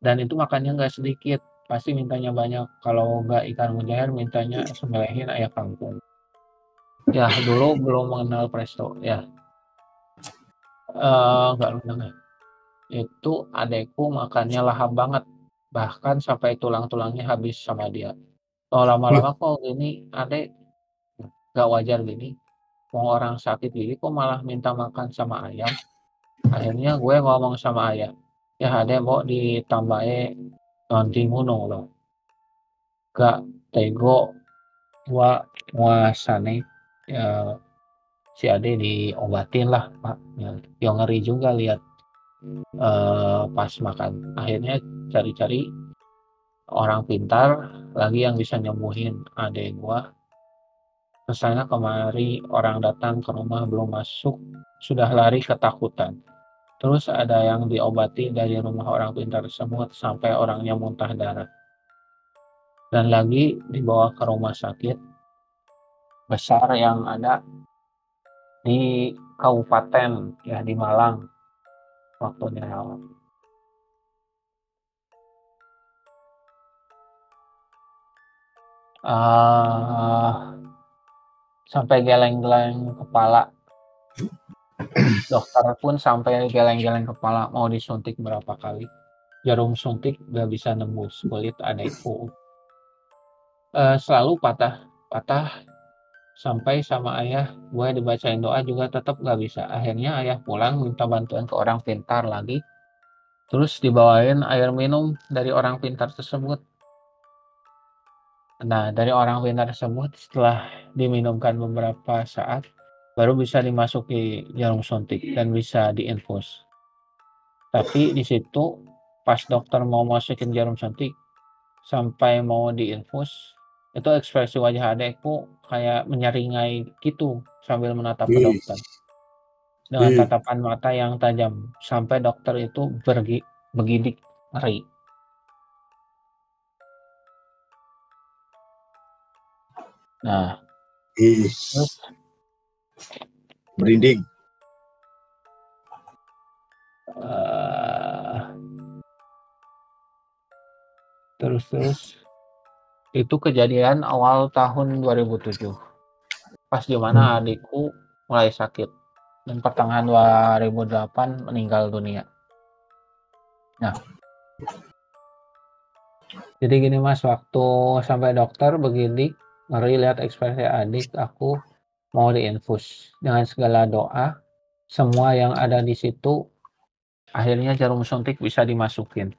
dan itu makannya nggak sedikit. Pasti mintanya banyak. Kalau nggak ikan mujair mintanya sembelihin ayam kampung. Ya dulu belum mengenal presto ya. Uh, nggak lunak itu adekku makannya lahap banget. Bahkan sampai tulang-tulangnya habis sama dia. Oh lama-lama kok gini adek nggak wajar gini. Mau orang sakit gini kok malah minta makan sama ayam? Akhirnya gue ngomong sama ayam ya ada mau ditambahin nanti gunung loh. Gak tego wa muasane ya si Ade diobatin lah pak. Ya, yang ngeri juga lihat uh, pas makan. Akhirnya cari-cari orang pintar lagi yang bisa nyembuhin ade gua. Misalnya kemari orang datang ke rumah belum masuk sudah lari ketakutan Terus ada yang diobati dari rumah orang pintar tersebut sampai orangnya muntah darah. Dan lagi dibawa ke rumah sakit besar yang ada di kabupaten ya di Malang waktunya uh, sampai geleng-geleng kepala Dokter pun sampai geleng-geleng kepala mau disuntik berapa kali. Jarum suntik gak bisa nembus kulit adekku. Uh, selalu patah, patah sampai sama ayah gue dibacain doa juga tetap gak bisa. Akhirnya ayah pulang minta bantuan ke orang pintar lagi. Terus dibawain air minum dari orang pintar tersebut. Nah, dari orang pintar tersebut setelah diminumkan beberapa saat, baru bisa dimasuki jarum suntik dan bisa diinfus. Tapi di situ pas dokter mau masukin jarum suntik sampai mau diinfus itu ekspresi wajah adekku kayak menyeringai gitu sambil menatap ke dokter. Dengan tatapan mata yang tajam sampai dokter itu pergi begidik ngeri. Nah, terus Merinding. Uh, terus terus. Itu kejadian awal tahun 2007 pas di mana hmm. adikku mulai sakit. Dan pertengahan 2008 meninggal dunia. Nah. Jadi gini mas waktu sampai dokter begini ngeri lihat ekspresi adik aku mau diinfus dengan segala doa semua yang ada di situ akhirnya jarum suntik bisa dimasukin.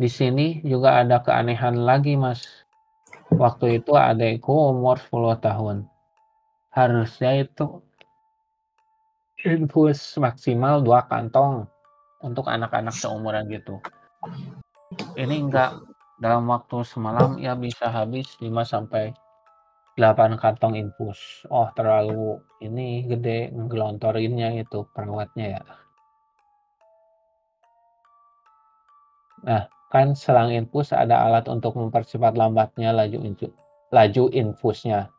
Di sini juga ada keanehan lagi mas. Waktu itu adekku umur 10 tahun. Harusnya itu infus maksimal dua kantong untuk anak-anak seumuran gitu. Ini enggak. Dalam waktu semalam ya bisa habis 5 sampai 8 kantong infus. Oh, terlalu ini gede ngelontorinnya itu perawatnya ya. Nah, kan selang infus ada alat untuk mempercepat lambatnya laju infus, laju infusnya.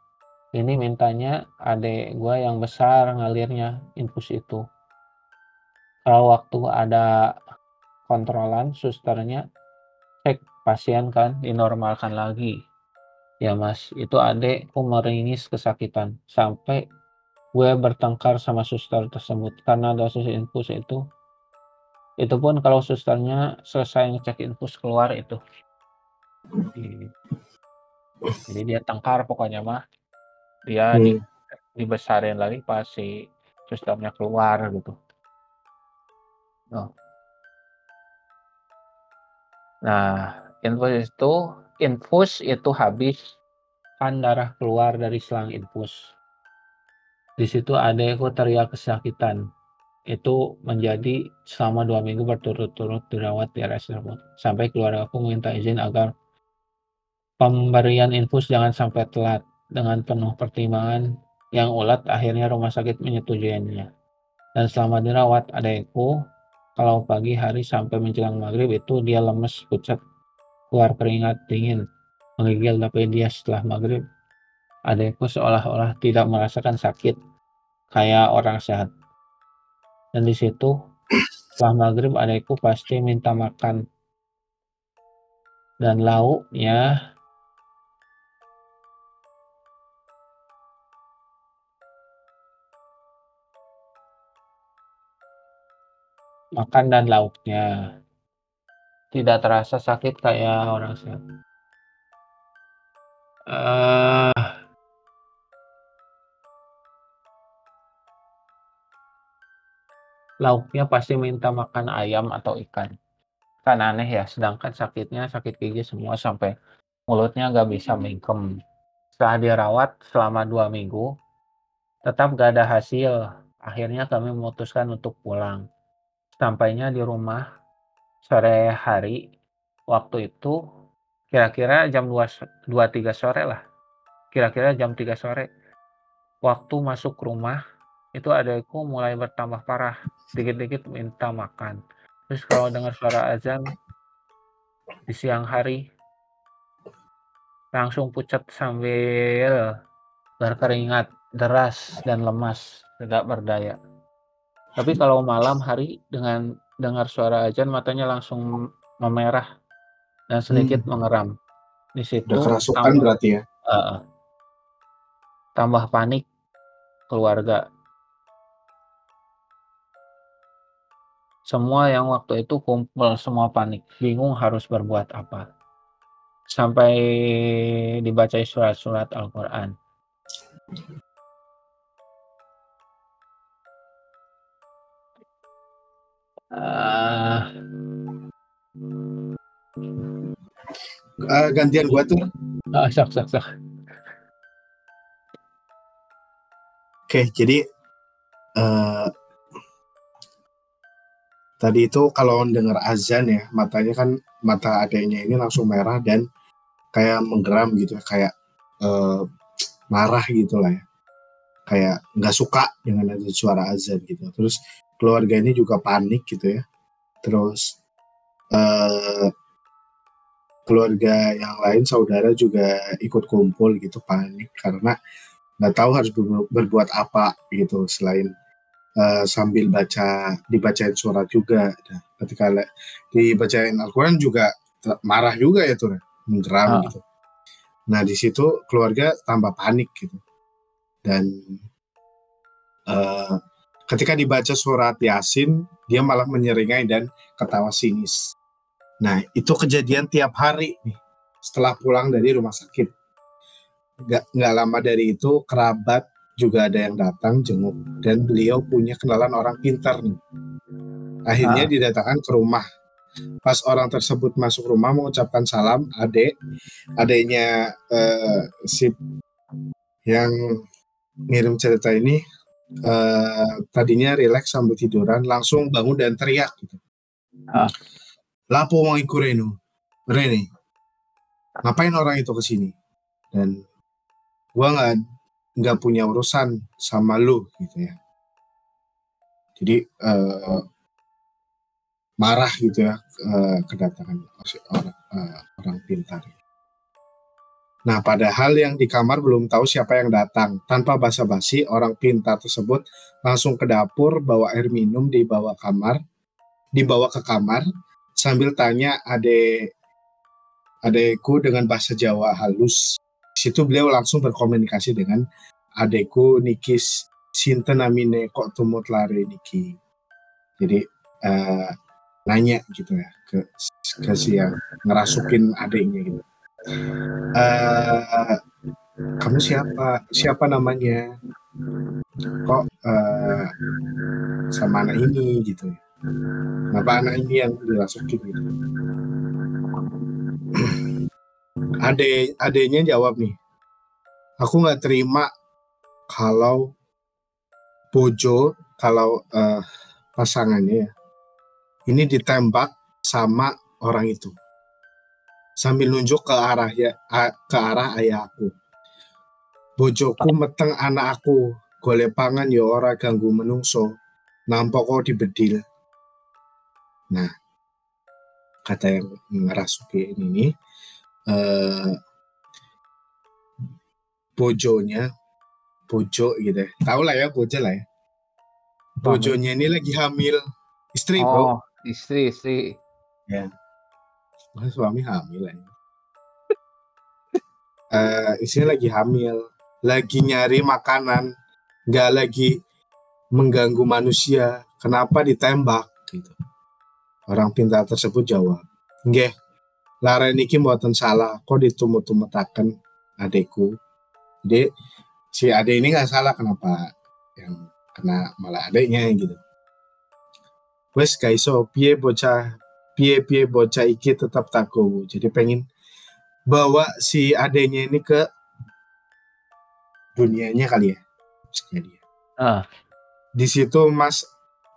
ini mintanya adik gua yang besar ngalirnya infus itu. Kalau waktu ada kontrolan susternya cek pasien kan dinormalkan lagi. Ya Mas, itu adekku meringis kesakitan sampai gue bertengkar sama suster tersebut karena dosis infus itu itu pun kalau susternya selesai ngecek infus keluar itu. Jadi dia tengkar pokoknya mah dia di Hmm. dibesarin lagi pas si susternya keluar gitu. Oh. Nah, infus itu infus itu habis kan darah keluar dari selang infus. Di situ adekku teriak kesakitan. Itu menjadi selama dua minggu berturut-turut dirawat di RS tersebut. Sampai keluargaku minta izin agar pemberian infus jangan sampai telat. Dengan penuh pertimbangan yang ulat, akhirnya rumah sakit menyetujuinya. Dan selama dirawat, adekku kalau pagi hari sampai menjelang maghrib itu dia lemes, pucat, keluar keringat dingin, menggigil dia setelah maghrib adekku seolah-olah tidak merasakan sakit kayak orang sehat. Dan di situ setelah maghrib adekku pasti minta makan dan lauknya makan dan lauknya tidak terasa sakit kayak orang sehat. Eh, lauknya pasti minta makan ayam atau ikan. Kan aneh ya, sedangkan sakitnya sakit gigi semua sampai mulutnya nggak bisa mingkem. Setelah dirawat selama dua minggu, tetap gak ada hasil. Akhirnya kami memutuskan untuk pulang. Sampainya di rumah sore hari, waktu itu kira-kira jam 2, 2 3 sore lah. Kira-kira jam 3 sore. Waktu masuk rumah, itu adekku mulai bertambah parah. Dikit-dikit minta makan. Terus kalau dengar suara azan di siang hari, langsung pucat sambil berkeringat deras dan lemas, tidak berdaya. Tapi kalau malam hari dengan dengar suara azan matanya langsung memerah dan sedikit mengeram. Di situ kerasukan tambah, berarti ya? uh, tambah panik keluarga. Semua yang waktu itu kumpul semua panik, bingung harus berbuat apa. Sampai dibaca surat-surat Al-Quran. Uh, Eh, gantian gua tuh. ah, sak, sak, sak. Oke, jadi eh tadi itu kalau dengar azan ya, matanya kan mata adiknya ini langsung merah dan kayak menggeram gitu ya, kayak eh, marah gitu lah ya. Kayak nggak suka dengan ada suara azan gitu. Terus keluarga ini juga panik gitu ya. Terus eh keluarga yang lain saudara juga ikut kumpul gitu panik. Karena nggak tahu harus ber- berbuat apa gitu selain eh, sambil baca dibacain surat juga. Nah, ketika dibacain Al-Quran juga marah juga ya tuh menggeram Ah. gitu. Nah di situ keluarga tambah panik gitu. Dan eh, ketika dibaca surat Yasin dia malah menyeringai dan ketawa sinis. Nah itu kejadian tiap hari nih setelah pulang dari rumah sakit. Nggak nggak lama dari itu kerabat juga ada yang datang jenguk dan beliau punya kenalan orang pintar nih. Akhirnya Ah. didatangkan ke rumah. Pas orang tersebut masuk rumah mengucapkan salam adek adeknya eh, si yang ngirim cerita ini eh, tadinya rileks sambil tiduran langsung bangun dan teriak gitu. Ah. lapo mau ikut Reno? Rene ngapain orang itu ke sini? Dan gua nggak nggak punya urusan sama lu gitu ya. Jadi eh, marah gitu ya eh, kedatangan orang eh, orang pintar Nah, padahal yang di kamar belum tahu siapa yang datang. Tanpa basa-basi, orang pintar tersebut langsung ke dapur, bawa air minum, dibawa kamar, dibawa ke kamar, sambil tanya adek adekku dengan bahasa Jawa halus. Situ beliau langsung berkomunikasi dengan adekku Nikis Sinten namine kok tumut lari niki. Jadi uh, nanya gitu ya ke ke si yang ngerasukin adiknya gitu uh, kamu siapa? Siapa namanya? Kok uh, sama anak ini gitu ya? Kenapa anak ini yang dirasukin gitu? (clears throat) Ade adenya jawab nih. Aku nggak terima kalau bojo kalau uh, pasangannya ya ini ditembak sama orang itu sambil nunjuk ke arah ya ke arah ayah aku. Bojoku meteng anak aku, gole pangan ya ora ganggu menungso, nampok kok dibedil. Nah, kata yang ngerasuki ini eh, bojonya, bojo gitu ya. Tahu lah ya bojo lah ya. Bojonya ini lagi hamil, istri oh, bro. istri, istri. Ya Masa suami hamil ya. uh, (laughs) istrinya lagi hamil, lagi nyari makanan, nggak lagi mengganggu manusia. Kenapa ditembak gitu? Orang pintar tersebut jawab, nggih, lara niki mboten salah, kok ditumut-tumutaken adekku. Jadi si adek ini nggak salah kenapa yang kena malah adeknya gitu. Wes kaiso piye bocah piye-piye bocah iki tetap takowo. Jadi pengen bawa si adenya ini ke dunianya kali ya. Jadi. Uh. Di situ Mas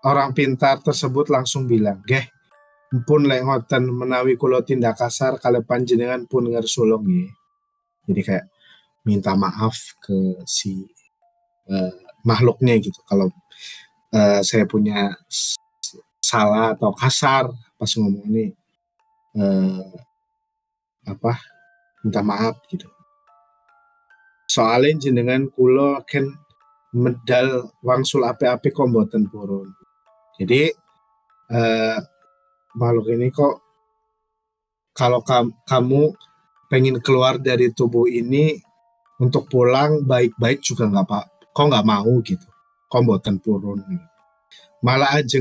orang pintar tersebut langsung bilang, "Geh, pun lek ngoten menawi kula tindak kasar kale panjenengan pun ngersulung ya." Jadi kayak minta maaf ke si uh, makhluknya gitu kalau uh, saya punya salah atau kasar pas ngomong ini eh, apa minta maaf gitu. Soalnya jenengan kulo kan medal wangsul api-api kok mboten purun. Jadi eh, makhluk ini kok kalau kam kamu pengen keluar dari tubuh ini untuk pulang baik-baik juga nggak pak kok nggak mau gitu. Kok mboten purun. Malah aja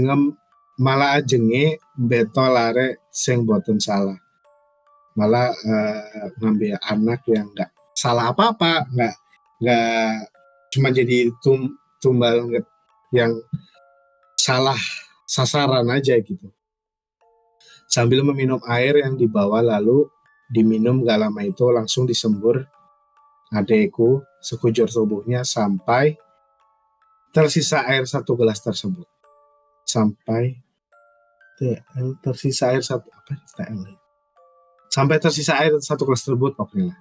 malah ajenge beto lare sing boten salah. Malah uh, ngambil anak yang nggak salah apa apa nggak nggak cuma jadi tum, tumbal yang salah sasaran aja gitu. Sambil meminum air yang dibawa lalu diminum gak lama itu langsung disembur adekku sekujur tubuhnya sampai tersisa air satu gelas tersebut sampai TL tersisa air satu apa TL ya? sampai tersisa air satu kelas tersebut pokoknya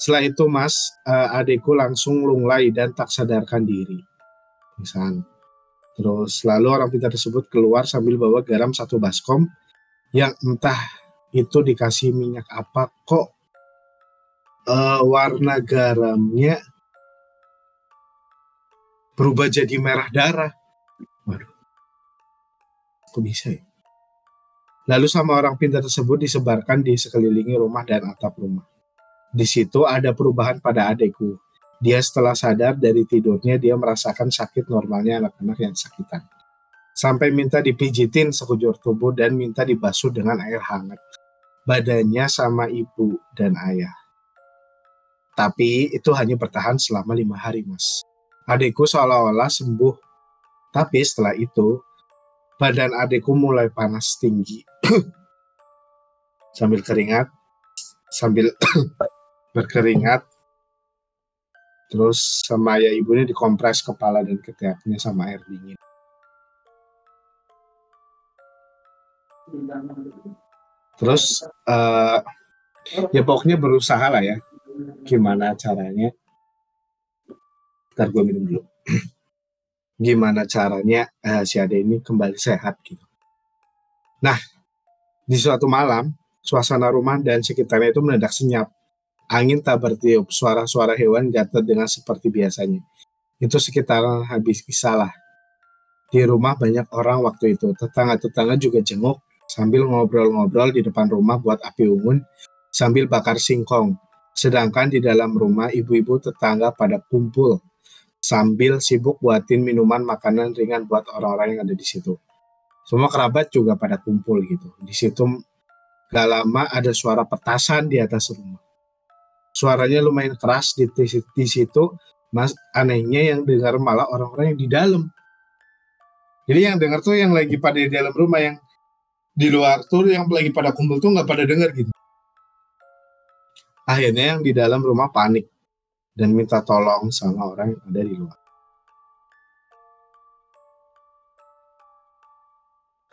setelah itu mas uh, adekku langsung lunglai dan tak sadarkan diri. Misal terus lalu orang pintar tersebut keluar sambil bawa garam satu baskom yang entah itu dikasih minyak apa kok uh, warna garamnya berubah jadi merah darah Kok bisa ya? Lalu sama orang pintar tersebut disebarkan di sekelilingi rumah dan atap rumah. Di situ ada perubahan pada adekku. Dia setelah sadar dari tidurnya dia merasakan sakit normalnya anak-anak yang sakitan. Sampai minta dipijitin sekujur tubuh dan minta dibasuh dengan air hangat. Badannya sama ibu dan ayah. Tapi itu hanya bertahan selama lima hari mas. Adekku seolah-olah sembuh. Tapi setelah itu badan adikku mulai panas tinggi. (clears throat) sambil keringat, sambil (clears throat) berkeringat, terus sama ayah ibunya dikompres kepala dan ketiaknya sama air dingin. Terus uh, ya pokoknya berusaha lah ya gimana caranya. Ntar gue minum dulu. (clears throat) gimana caranya uh, si Ade ini kembali sehat gitu. Nah, di suatu malam, suasana rumah dan sekitarnya itu mendadak senyap. Angin tak bertiup, suara-suara hewan jatuh dengan seperti biasanya. Itu sekitar habis isalah. Di rumah banyak orang waktu itu. Tetangga-tetangga juga jenguk sambil ngobrol-ngobrol di depan rumah buat api unggun sambil bakar singkong. Sedangkan di dalam rumah ibu-ibu tetangga pada kumpul sambil sibuk buatin minuman makanan ringan buat orang-orang yang ada di situ. Semua kerabat juga pada kumpul gitu. Di situ gak lama ada suara petasan di atas rumah suaranya lumayan keras di, di, di situ mas anehnya yang dengar malah orang-orang yang di dalam jadi yang dengar tuh yang lagi pada di dalam rumah yang di luar tuh yang lagi pada kumpul tuh nggak pada dengar gitu akhirnya yang di dalam rumah panik dan minta tolong sama orang yang ada di luar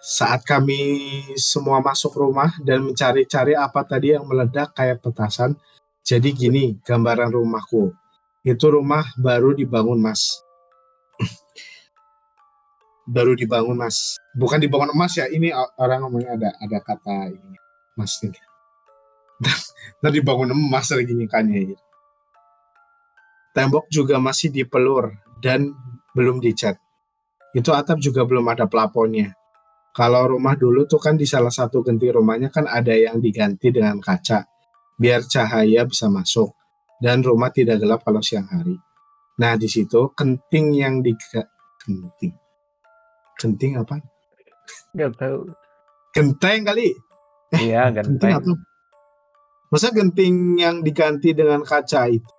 saat kami semua masuk rumah dan mencari-cari apa tadi yang meledak kayak petasan jadi gini gambaran rumahku. Itu rumah baru dibangun mas. (clears throat) baru dibangun mas. Bukan dibangun emas ya. Ini orang ngomongnya ada ada kata ini mas ini. (laughs) Ntar dibangun emas lagi nyikannya. Gitu. Tembok juga masih dipelur dan belum dicat. Itu atap juga belum ada plafonnya. Kalau rumah dulu tuh kan di salah satu ganti rumahnya kan ada yang diganti dengan kaca biar cahaya bisa masuk dan rumah tidak gelap kalau siang hari. Nah, di situ kenting yang di kenting. Kenting apa? Gak tahu. Genteng kali. Iya, (laughs) genteng. Genting apa? Masa genting yang diganti dengan kaca itu?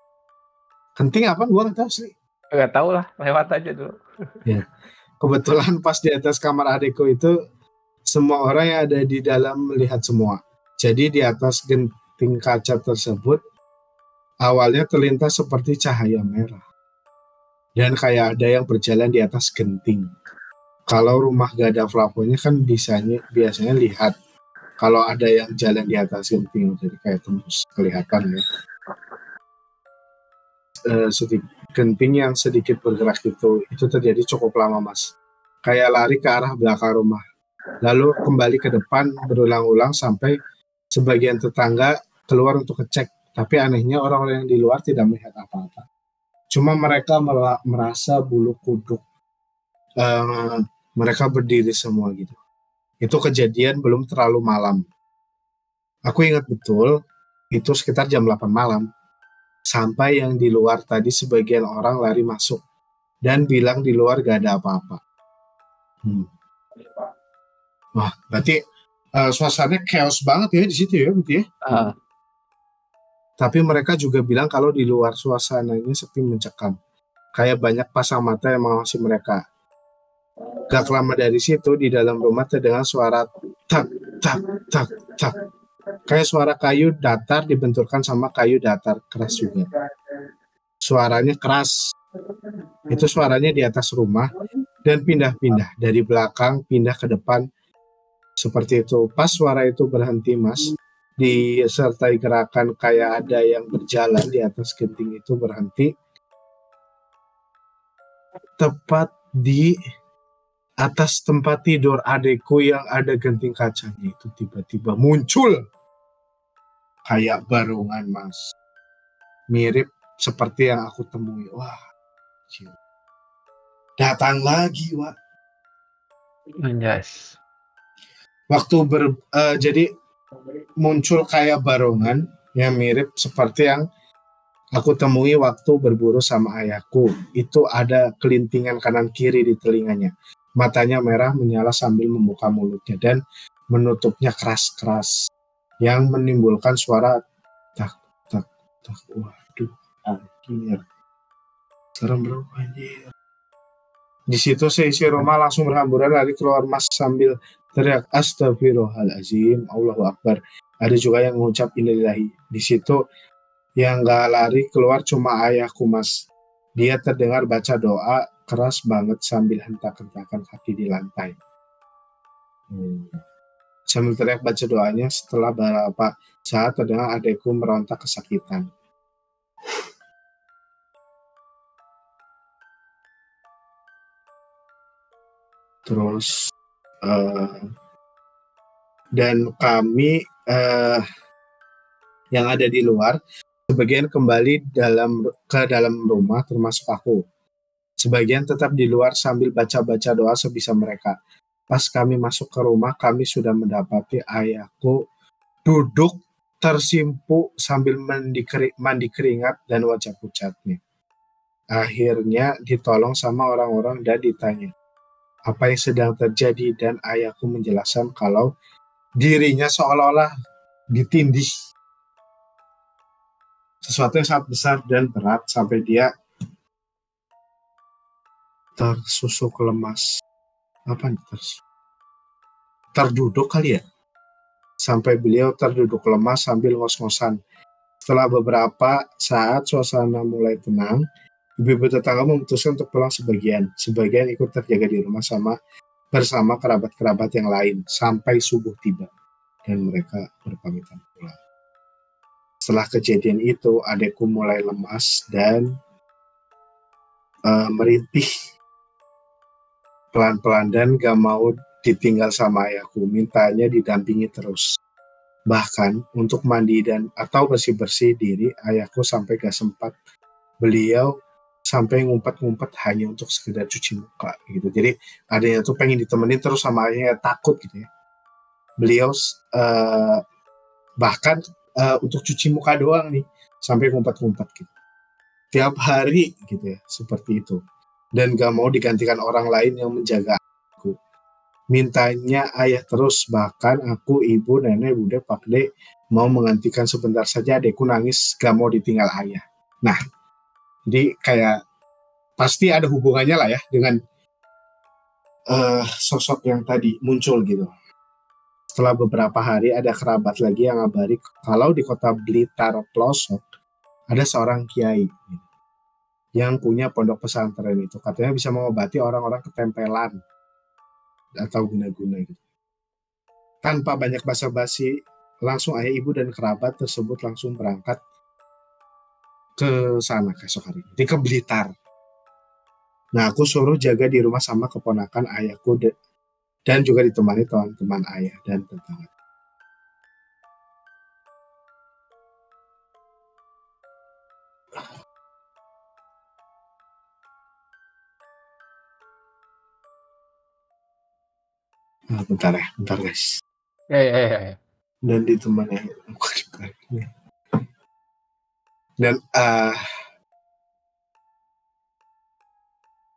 Genting apa? Gua nggak tahu sih. Gak tahu lah, lewat aja dulu. ya. Kebetulan pas di atas kamar adekku itu semua orang yang ada di dalam melihat semua. Jadi di atas genting kaca tersebut awalnya terlintas seperti cahaya merah. Dan kayak ada yang berjalan di atas genting. Kalau rumah gak ada plafonnya kan biasanya biasanya lihat kalau ada yang jalan di atas genting jadi kayak tembus kelihatan ya. Uh, sedikit genting yang sedikit bergerak itu itu terjadi cukup lama mas. Kayak lari ke arah belakang rumah. Lalu kembali ke depan berulang-ulang sampai sebagian tetangga keluar untuk ngecek. Tapi anehnya orang-orang yang di luar tidak melihat apa-apa. Cuma mereka merasa bulu kuduk. Uh, mereka berdiri semua gitu. Itu kejadian belum terlalu malam. Aku ingat betul, itu sekitar jam 8 malam. Sampai yang di luar tadi sebagian orang lari masuk. Dan bilang di luar gak ada apa-apa. Hmm. Wah, berarti uh, suasananya chaos banget ya di situ ya, berarti ya. Uh. Tapi mereka juga bilang kalau di luar suasananya sepi mencekam. Kayak banyak pasang mata yang mengawasi mereka. Gak lama dari situ di dalam rumah terdengar suara tak tak tak tak. Kayak suara kayu datar dibenturkan sama kayu datar keras juga. Suaranya keras. Itu suaranya di atas rumah dan pindah-pindah dari belakang pindah ke depan seperti itu. Pas suara itu berhenti, Mas, disertai gerakan kayak ada yang berjalan di atas genting itu berhenti tepat di atas tempat tidur adekku yang ada genting kacanya itu tiba-tiba muncul kayak barungan mas mirip seperti yang aku temui wah cil. datang lagi wah yes. waktu ber uh, jadi muncul kayak barongan yang mirip seperti yang aku temui waktu berburu sama ayahku. Itu ada kelintingan kanan kiri di telinganya. Matanya merah menyala sambil membuka mulutnya dan menutupnya keras-keras yang menimbulkan suara tak tak tak. Waduh anjir. Serem bro anjir. Di situ seisi Roma langsung berhamburan lari keluar mas sambil teriak astagfirullahalazim Allahu Akbar. Ada juga yang mengucap inilahi di situ yang gak lari keluar cuma ayahku mas. Dia terdengar baca doa keras banget sambil hentak-hentakan kaki di lantai. Hmm. Sambil teriak baca doanya setelah beberapa saat terdengar adekku merontak kesakitan terus uh, dan kami uh, yang ada di luar Sebagian kembali dalam ke dalam rumah termasuk aku. Sebagian tetap di luar sambil baca-baca doa sebisa mereka. Pas kami masuk ke rumah, kami sudah mendapati ayahku duduk tersimpu sambil mandi, kering, mandi keringat dan wajah pucatnya. Akhirnya ditolong sama orang-orang dan ditanya apa yang sedang terjadi? Dan ayahku menjelaskan kalau dirinya seolah-olah ditindih. Sesuatu yang sangat besar dan berat sampai dia tersusuk lemas apa nih terduduk kali ya? Sampai beliau terduduk lemas sambil ngos-ngosan. Setelah beberapa saat suasana mulai tenang ibu-ibu tetangga memutuskan untuk pulang sebagian. Sebagian ikut terjaga di rumah sama bersama kerabat-kerabat yang lain sampai subuh tiba. Dan mereka berpamitan pulang setelah kejadian itu adekku mulai lemas dan uh, merintih pelan-pelan dan gak mau ditinggal sama ayahku, mintanya didampingi terus. Bahkan untuk mandi dan atau bersih-bersih diri, ayahku sampai gak sempat. Beliau sampai ngumpet-ngumpet hanya untuk sekedar cuci muka gitu. Jadi ada yang tuh pengen ditemenin terus sama ayahnya takut gitu ya. Beliau uh, bahkan uh, untuk cuci muka doang nih sampai ngumpet-ngumpet gitu. Tiap hari gitu ya, seperti itu dan gak mau digantikan orang lain yang menjaga aku. Mintanya ayah terus, bahkan aku, ibu, nenek, bude, pakde mau menggantikan sebentar saja adekku nangis gak mau ditinggal ayah. Nah, jadi kayak pasti ada hubungannya lah ya dengan uh, sosok yang tadi muncul gitu. Setelah beberapa hari ada kerabat lagi yang ngabari kalau di kota Blitar pelosok ada seorang kiai. Gitu yang punya pondok pesantren itu katanya bisa mengobati orang-orang ketempelan atau guna-guna gitu. Tanpa banyak basa-basi, langsung ayah ibu dan kerabat tersebut langsung berangkat ke sana esok hari, di ke Blitar. Nah, aku suruh jaga di rumah sama keponakan ayahku dan juga ditemani teman-teman ayah dan tetangga. Nah, bentar ya, bentar guys. Ya, ya, ya. ya. Dan ditemani dan uh,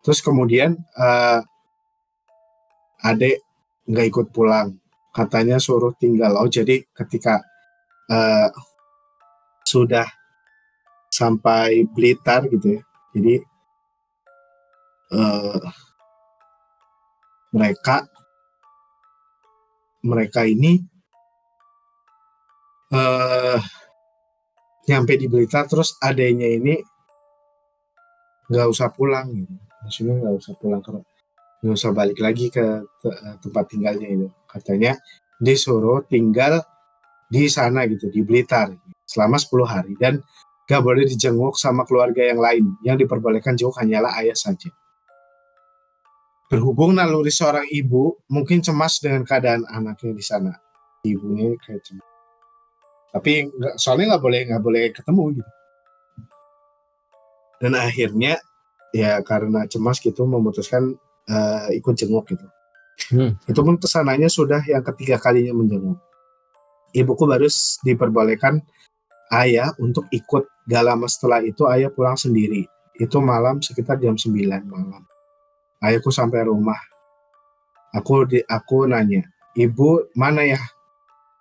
terus kemudian uh, adek nggak ikut pulang katanya suruh tinggal oh jadi ketika uh, sudah sampai Blitar gitu ya jadi uh, mereka mereka ini uh, nyampe di berita terus adanya ini nggak usah pulang gitu. Maksudnya nggak usah pulang ke nggak usah balik lagi ke eh, tempat tinggalnya itu. Katanya disuruh tinggal di sana gitu di Blitar selama 10 hari dan gak boleh dijenguk sama keluarga yang lain. Yang diperbolehkan jauh hanyalah ayah saja Berhubung naluri seorang ibu mungkin cemas dengan keadaan anaknya di sana. Ibunya kayak cemas. Tapi soalnya nggak boleh nggak boleh ketemu gitu. Dan akhirnya ya karena cemas gitu memutuskan uh, ikut jenguk gitu. Hmm. Itu pun ke sananya sudah yang ketiga kalinya menjenguk. Ibuku baru diperbolehkan ayah untuk ikut. Gak lama setelah itu ayah pulang sendiri. Itu malam sekitar jam 9 malam ayahku sampai rumah. Aku di aku nanya ibu mana ya?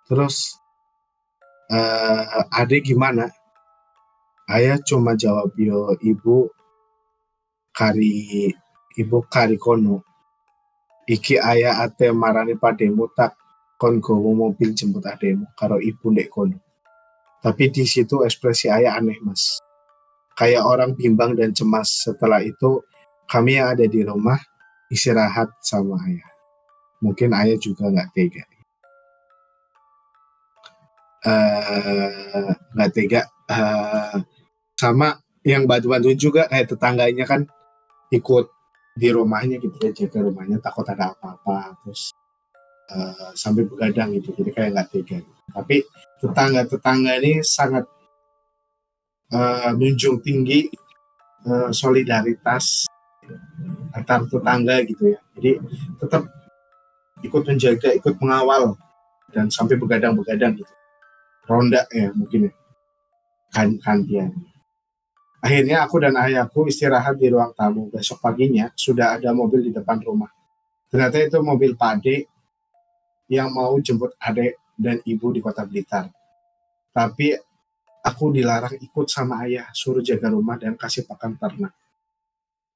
Terus uh, adik gimana? Ayah cuma jawab yo ibu kari ibu kari kono. Iki ayah ate marani pademu tak kon gowo mobil jemput ademu karo ibu ndek kono. Tapi di situ ekspresi ayah aneh mas. Kayak orang bimbang dan cemas. Setelah itu kami yang ada di rumah istirahat sama ayah. Mungkin ayah juga nggak tega. Eh, nggak uh, tega. Uh, sama yang bantu-bantuin juga kayak tetangganya kan ikut di rumahnya gitu ya jaga rumahnya takut ada apa-apa terus uh, sambil begadang gitu jadi kayak nggak tega tapi tetangga-tetangga ini sangat uh, menjunjung tinggi uh, solidaritas antar tetangga gitu ya. Jadi tetap ikut menjaga, ikut mengawal dan sampai begadang-begadang gitu. Ronda ya mungkin ya. Kan kantian. Akhirnya aku dan ayahku istirahat di ruang tamu. Besok paginya sudah ada mobil di depan rumah. Ternyata itu mobil Pak Ade yang mau jemput adik dan ibu di kota Blitar. Tapi aku dilarang ikut sama ayah, suruh jaga rumah dan kasih pakan ternak.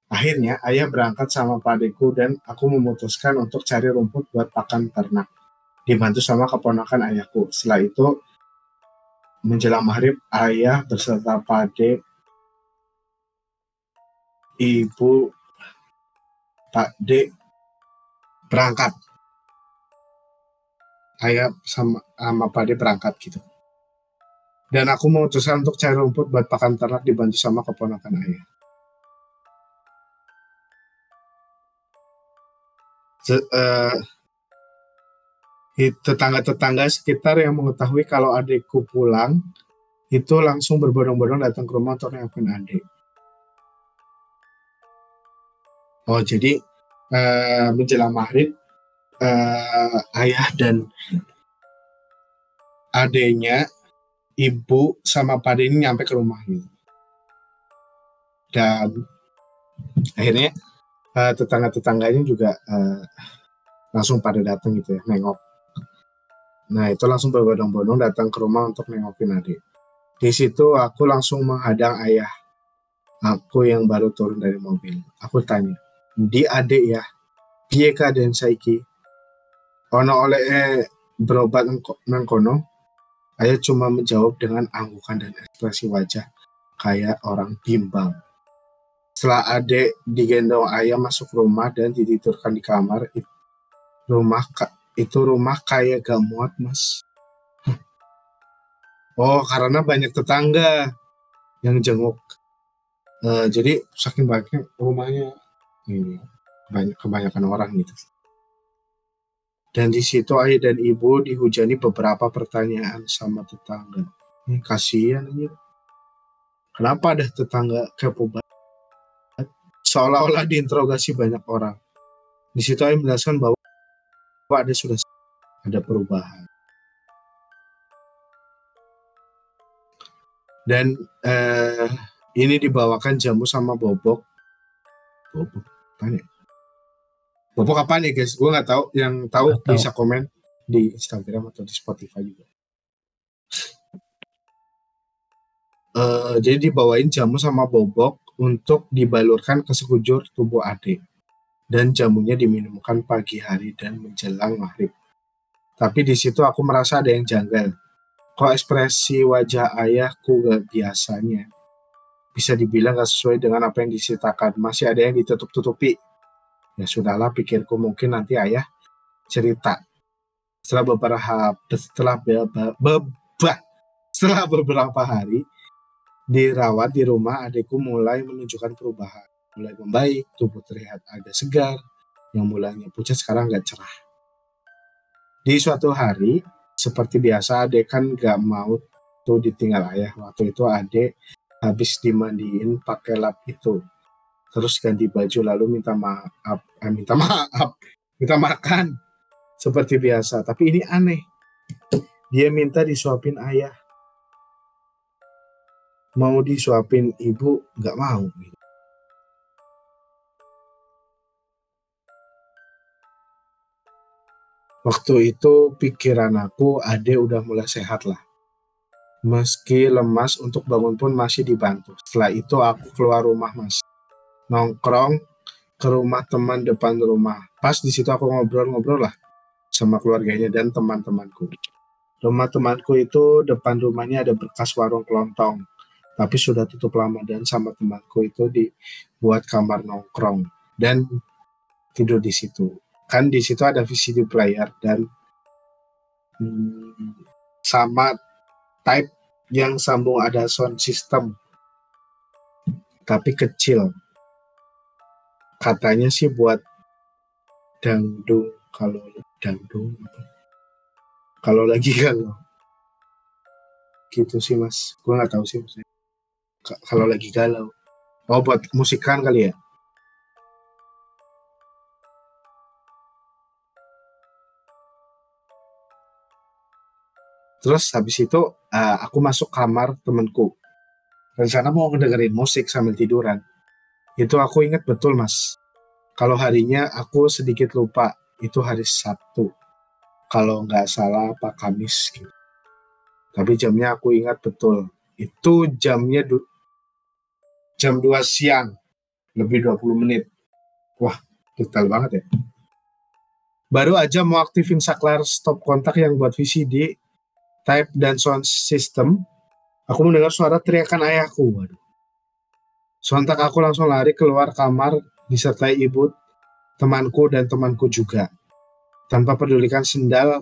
Akhirnya ayah berangkat sama padeku dan aku memutuskan untuk cari rumput buat pakan ternak. Dibantu sama keponakan ayahku. Setelah itu menjelang maghrib ayah beserta pade, ibu, pak berangkat. Ayah sama sama pade berangkat gitu. Dan aku memutuskan untuk cari rumput buat pakan ternak dibantu sama keponakan ayah. Uh, tetangga-tetangga sekitar yang mengetahui kalau adikku pulang itu langsung berbondong-bondong datang ke rumah untuk nengokin adik. Oh jadi uh, menjelang maghrib uh, ayah dan adiknya ibu sama pak ini nyampe ke rumah gitu. Dan akhirnya uh, tetangga-tetangganya juga uh, langsung pada datang gitu ya nengok. Nah itu langsung berbondong-bondong datang ke rumah untuk nengokin adik. Di situ aku langsung menghadang ayah aku yang baru turun dari mobil. Aku tanya di adik ya piye keadaan saiki? Ono oleh eh, berobat nang kono? Ayah cuma menjawab dengan anggukan dan ekspresi wajah kayak orang bimbang setelah adik digendong ayah masuk rumah dan ditidurkan di kamar, itu rumah itu rumah kayak gak muat mas. Oh karena banyak tetangga yang jenguk. Uh, jadi saking banyaknya rumahnya ini banyak kebanyakan orang gitu. Dan di situ ayah dan ibu dihujani beberapa pertanyaan sama tetangga. Ini kasihan aja. Kenapa ada tetangga kepo banget? Seolah-olah diinterogasi banyak orang. Di situ saya menjelaskan bahwa ada sudah ada perubahan. Dan eh, ini dibawakan jamu sama bobok. Bobok, apa nih? Bobok apa nih guys? Gue nggak tahu. Yang tahu bisa komen di Instagram atau di Spotify juga. Uh, jadi dibawain jamu sama bobok untuk dibalurkan ke sekujur tubuh adik dan jamunya diminumkan pagi hari dan menjelang maghrib. Tapi di situ aku merasa ada yang janggal. Kok ekspresi wajah ayahku gak biasanya? Bisa dibilang gak sesuai dengan apa yang diceritakan. Masih ada yang ditutup-tutupi. Ya sudahlah pikirku mungkin nanti ayah cerita. Setelah beberapa setelah beberapa setelah beberapa hari dirawat di rumah adikku mulai menunjukkan perubahan. Mulai membaik tubuh terlihat agak segar yang mulanya pucat sekarang agak cerah. Di suatu hari seperti biasa adik kan gak mau tuh ditinggal ayah. Waktu itu adik habis dimandiin pakai lap itu. Terus ganti baju lalu minta maaf eh, minta (laughs) maaf minta makan. Seperti biasa tapi ini aneh. Dia minta disuapin ayah mau disuapin ibu nggak mau gitu. Waktu itu pikiran aku ade udah mulai sehat lah. Meski lemas untuk bangun pun masih dibantu. Setelah itu aku keluar rumah mas. Nongkrong ke rumah teman depan rumah. Pas di situ aku ngobrol-ngobrol lah sama keluarganya dan teman-temanku. Rumah temanku itu depan rumahnya ada bekas warung kelontong tapi sudah tutup lama dan sama temanku itu dibuat kamar nongkrong dan tidur di situ. Kan di situ ada VCD player dan hmm, sama type yang sambung ada sound system tapi kecil. Katanya sih buat dangdung kalau dangdung kalau lagi kalau gitu sih mas. Gue nggak tahu sih maksudnya kalau lagi galau. Oh buat musikan kali ya? Terus habis itu eh, aku masuk kamar temenku. Rencana mau ngedengerin musik sambil tiduran. Itu aku ingat betul mas. Kalau harinya aku sedikit lupa. Itu hari Sabtu. Kalau nggak salah apa Kamis gitu. Tapi jamnya aku ingat betul. Itu jamnya jam 2 siang. Lebih 20 menit. Wah, detail banget ya. Baru aja mau aktifin saklar stop kontak yang buat VCD, type dan sound system, aku mendengar suara teriakan ayahku. Waduh. Sontak aku langsung lari keluar kamar disertai ibu, temanku dan temanku juga. Tanpa pedulikan sendal,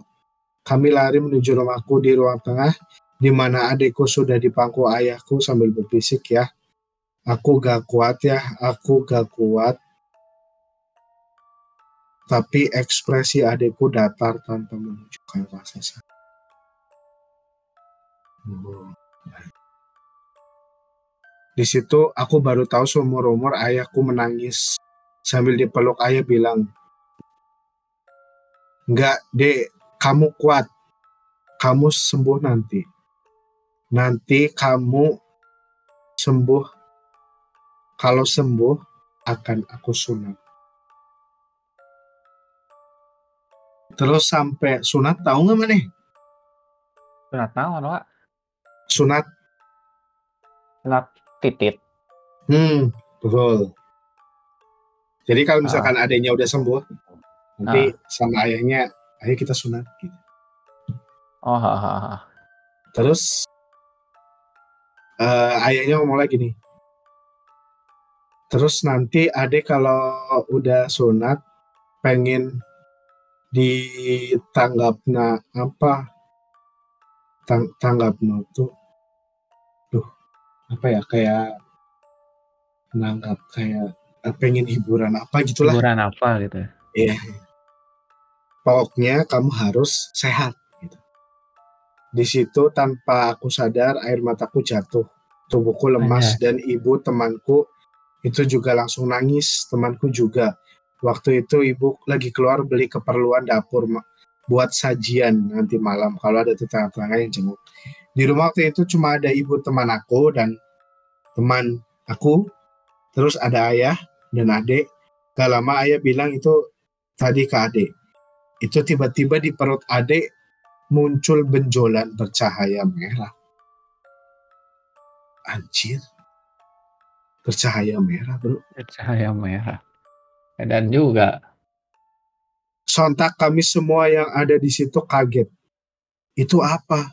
kami lari menuju rumahku di ruang tengah, di mana adikku sudah di pangku ayahku sambil berbisik ya. Aku gak kuat ya, aku gak kuat. Tapi ekspresi adikku datar tanpa menunjukkan rasa sakit. Oh. Di situ aku baru tahu seumur-umur ayahku menangis sambil dipeluk ayah bilang, Enggak, dek, kamu kuat. Kamu sembuh nanti. Nanti kamu sembuh. Kalau sembuh, akan aku sunat. Terus sampai sunat tahu nggak mana? Sunat naon, Wak? Sunat, Sunat titit. hmm, betul. Jadi kalau misalkan adanya udah sembuh, nanti sama ayahnya, ayo kita sunat. Gitu. Oh, ha, ha, ha. Terus eh, ayahnya ngomong lagi nih. Terus nanti adek kalau udah sunat pengen ditanggapna apa? Tang tanggapna tuh, duh apa ya kayak nanggap kayak eh, pengen hiburan apa gitulah. Hiburan apa gitu ya? Iya. Pokoknya kamu harus sehat. Gitu. Di situ tanpa aku sadar air mataku jatuh. Tubuhku lemas dan ibu temanku itu juga langsung nangis. Temanku juga. Waktu itu ibu lagi keluar beli keperluan dapur buat sajian nanti malam kalau ada tetangga-tetangga yang jenguk. Di rumah waktu itu cuma ada ibu teman aku dan teman aku. Terus ada ayah dan adik. Gak lama ayah bilang itu tadi ke adik. Itu tiba-tiba di perut adik muncul benjolan bercahaya merah. Anjir. Bercahaya merah, bro. Cahaya merah. Dan juga Sontak kami semua yang ada di situ kaget. Itu apa?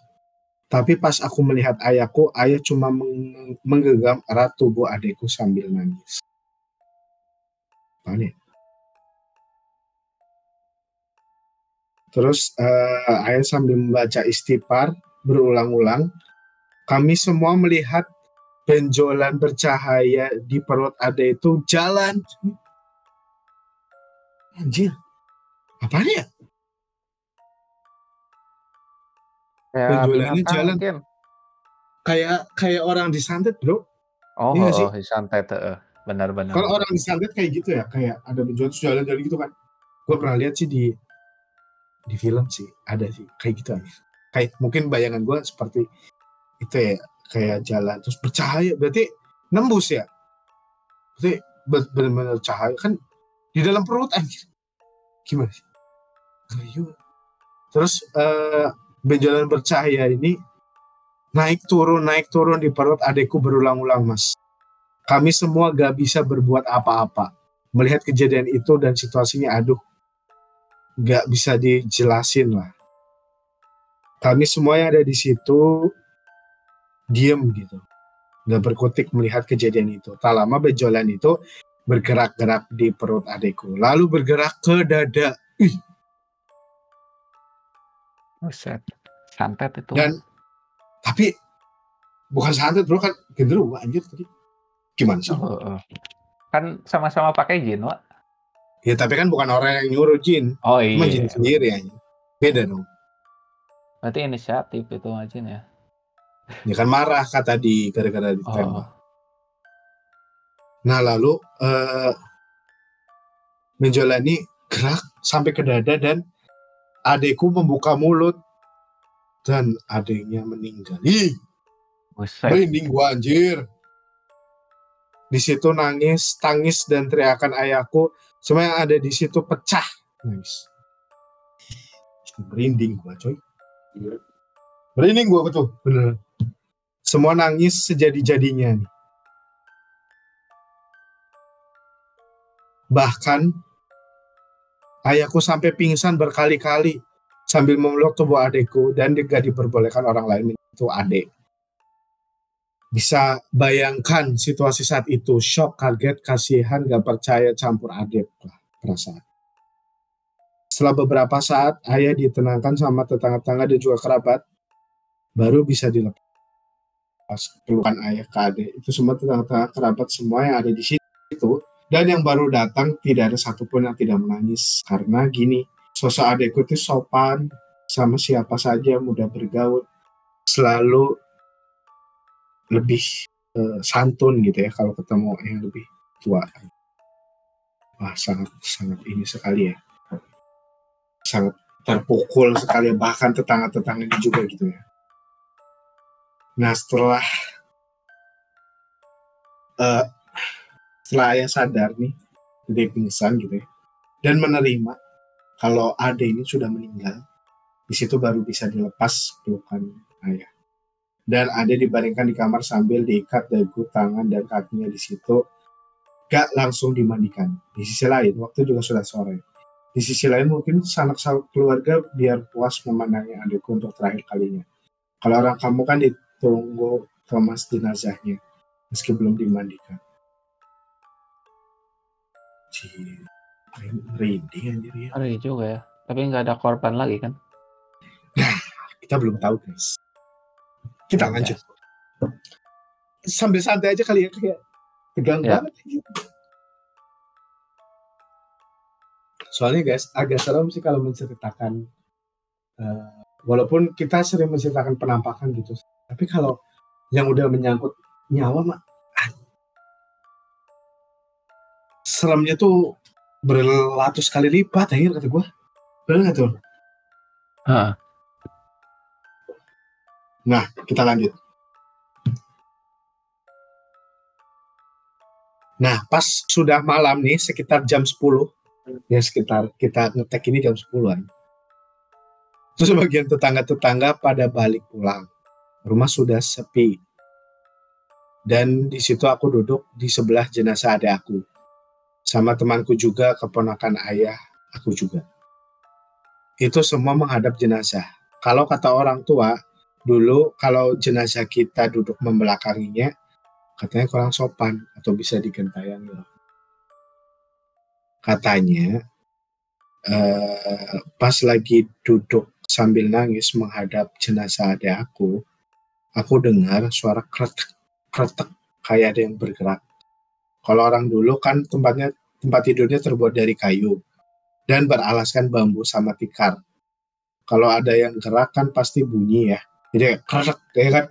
Tapi pas aku melihat ayahku, ayah cuma meng- menggenggam erat tubuh adikku sambil nangis. Ya? Terus eh, ayah sambil membaca istighfar berulang-ulang. Kami semua melihat benjolan bercahaya di perut adek itu jalan. Anjir. Apaan ya? Penjualannya binatang jalan. mungkin. Kayak kayak orang disantet, Bro. Oh, Iya sih. oh, santai tuh. Benar-benar. Kalau orang disantet kayak gitu ya, kayak ada benjolan jalan-jalan gitu kan. Gue pernah lihat sih di di film sih, ada sih kayak gitu aja. Kayak mungkin bayangan gue seperti itu ya, kayak jalan terus bercahaya, berarti nembus ya. Berarti be- benar-benar cahaya kan di dalam perut anjir. Gimana sih? Terus eh, benjolan bercahaya ini naik turun naik turun di perut adekku berulang-ulang mas. Kami semua gak bisa berbuat apa-apa. Melihat kejadian itu dan situasinya aduh gak bisa dijelasin lah. Kami semua yang ada di situ diem gitu. Gak berkutik melihat kejadian itu. Tak lama benjolan itu bergerak-gerak di perut adekku. Lalu bergerak ke dada. Ih, Buset. Santet itu. Dan tapi bukan santet bro kan genderuwo anjir tadi. Gimana sih? Oh, oh. Kan sama-sama pakai jin, Wak. Ya tapi kan bukan orang yang nyuruh jin, Oh cuma iya. jin sendiri aja. Beda dong. Berarti inisiatif itu jin ya. Ya kan marah kata di gara-gara Oh. ditembak. Nah lalu uh, menjalani gerak sampai ke dada dan adekku membuka mulut dan adiknya meninggal. Ih, merinding gua anjir. Di situ nangis, tangis dan teriakan ayahku. Semua yang ada di situ pecah. Nangis. Merinding gua coy. Merinding gua betul, bener. Semua nangis sejadi-jadinya. Bahkan ayahku sampai pingsan berkali-kali sambil memeluk tubuh adikku dan juga diperbolehkan orang lain itu adik. Bisa bayangkan situasi saat itu, shock, kaget, kasihan, gak percaya, campur adek lah perasaan. Setelah beberapa saat, ayah ditenangkan sama tetangga-tetangga dan juga kerabat, baru bisa dilepas pelukan ayah ke adik. Itu semua tetangga-tetangga kerabat semua yang ada di situ. Dan yang baru datang tidak ada satupun yang tidak menangis. Karena gini, sosok adikku itu sopan, sama siapa saja, mudah bergaul, selalu lebih uh, santun gitu ya kalau ketemu yang lebih tua. Wah sangat sangat ini sekali ya, sangat terpukul sekali bahkan tetangga-tetangga ini juga gitu ya. Nah setelah uh, setelah ayah sadar nih dia pingsan gitu ya dan menerima kalau ade ini sudah meninggal di situ baru bisa dilepas pelukan ayah dan ada dibaringkan di kamar sambil diikat dagu, tangan, dan kakinya di situ. Gak langsung dimandikan. Di sisi lain, waktu juga sudah sore. Di sisi lain mungkin sanak keluarga biar puas memandangi adikku untuk terakhir kalinya. Kalau orang kamu kan ditunggu kemas jenazahnya, meski belum dimandikan. Cih, merinding anjir ya. Ngeri juga ya. Tapi nggak ada korban lagi kan? Nah, kita belum tahu guys. Kita iya. lanjut. Sambil santai aja kali ya kayak tegang ya. banget. Soalnya guys agak serem sih kalau menceritakan uh, walaupun kita sering menceritakan penampakan gitu. Tapi kalau yang udah menyangkut nyawa mah ah, seremnya tuh berlatus kali lipat akhir kata gue. Benar tuh? Ah. Nah, kita lanjut. Nah, pas sudah malam nih, sekitar jam 10, ya sekitar kita ngetek ini jam 10-an. Terus sebagian tetangga-tetangga pada balik pulang. Rumah sudah sepi. Dan di situ aku duduk di sebelah jenazah adik aku. Sama temanku juga, keponakan ayah aku juga. Itu semua menghadap jenazah. Kalau kata orang tua, dulu kalau jenazah kita duduk membelakanginya katanya kurang sopan atau bisa digentayangi. Katanya eh, pas lagi duduk sambil nangis menghadap jenazah adik aku, aku dengar suara kretek kretek kayak ada yang bergerak. Kalau orang dulu kan tempatnya tempat tidurnya terbuat dari kayu dan beralaskan bambu sama tikar. Kalau ada yang gerak kan pasti bunyi ya jadi kayak kayak kan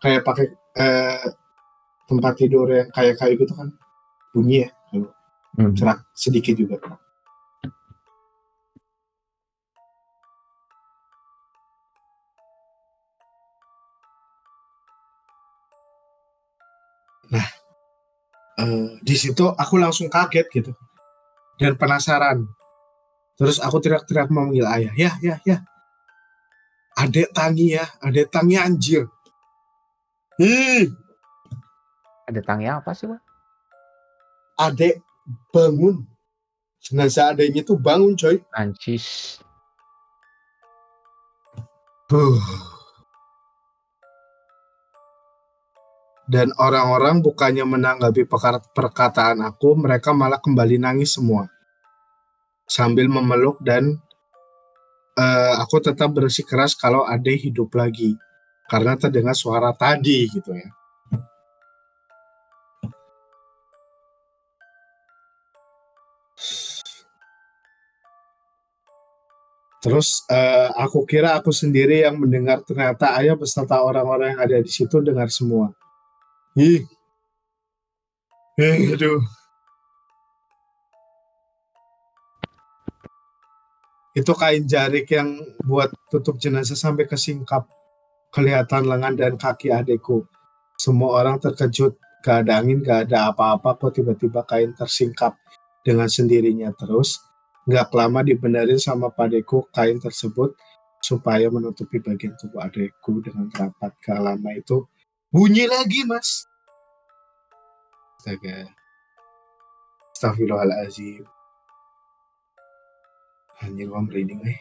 kayak pakai eh, tempat tidur yang kayak kayak gitu kan bunyi ya kalau hmm. serak sedikit juga eh, di situ aku langsung kaget gitu dan penasaran terus aku teriak-teriak memanggil ayah ya ya ya Adek tangi ya, adek tangi anjir. Hi. Adek tangi apa sih, Bang? Adek bangun. Jenazah adeknya tuh bangun, coy. Ancis. Dan orang-orang bukannya menanggapi perkataan aku, mereka malah kembali nangis semua. Sambil memeluk dan uh, aku tetap bersikeras kalau Ade hidup lagi karena terdengar suara tadi gitu ya. Terus uh, aku kira aku sendiri yang mendengar ternyata ayah beserta orang-orang yang ada di situ dengar semua. Ih, Eh, aduh. Itu kain jarik yang buat tutup jenazah sampai ke singkap. Kelihatan lengan dan kaki adekku. Semua orang terkejut. Gak ada angin, gak ada apa-apa. Kok tiba-tiba kain tersingkap dengan sendirinya terus. Gak lama dibenerin sama padeku kain tersebut supaya menutupi bagian tubuh adekku dengan rapat. Gak lama itu bunyi lagi mas. Astaga. Astagfirullahaladzim. Anjir gua merinding eh.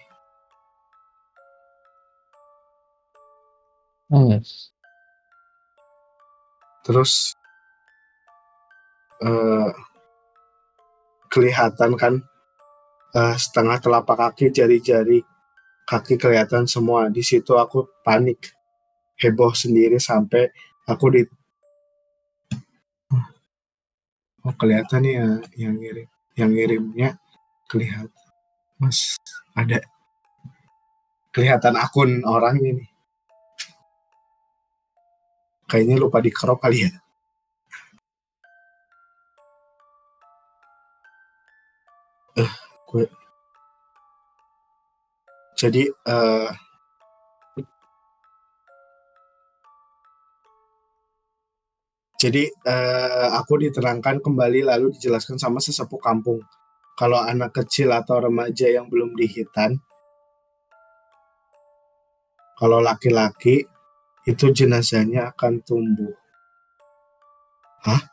Hmm. Terus eh kelihatan kan eh, setengah telapak kaki jari-jari kaki kelihatan semua di situ aku panik heboh sendiri sampai aku di oh kelihatan ya yang ngirim yang ngirimnya kelihatan. Mas ada kelihatan akun orang ini kayaknya lupa di crop kali ya. Eh gue jadi eh jadi eh, aku diterangkan kembali lalu dijelaskan sama sesepuh kampung. Kalau anak kecil atau remaja yang belum dihitan kalau laki-laki itu jenazahnya akan tumbuh. Hah?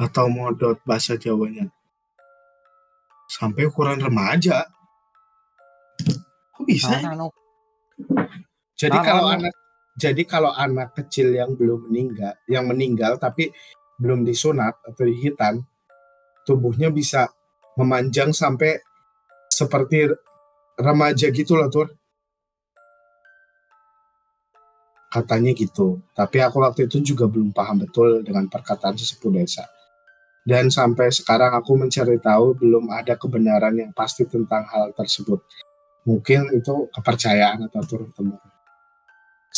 Atau modot bahasa Jawanya? Sampai ukuran remaja? Kok bisa ya? Mana, Nuk? Jadi Nah, kalau nah, anak jadi kalau anak kecil yang belum meninggal, yang meninggal tapi belum disunat atau dihitan, tubuhnya bisa memanjang sampai seperti remaja gitu loh, Tur. Katanya gitu. Tapi aku waktu itu juga belum paham betul dengan perkataan sesepuh desa. Dan sampai sekarang aku mencari tahu belum ada kebenaran yang pasti tentang hal tersebut. Mungkin itu kepercayaan atau turun temurun.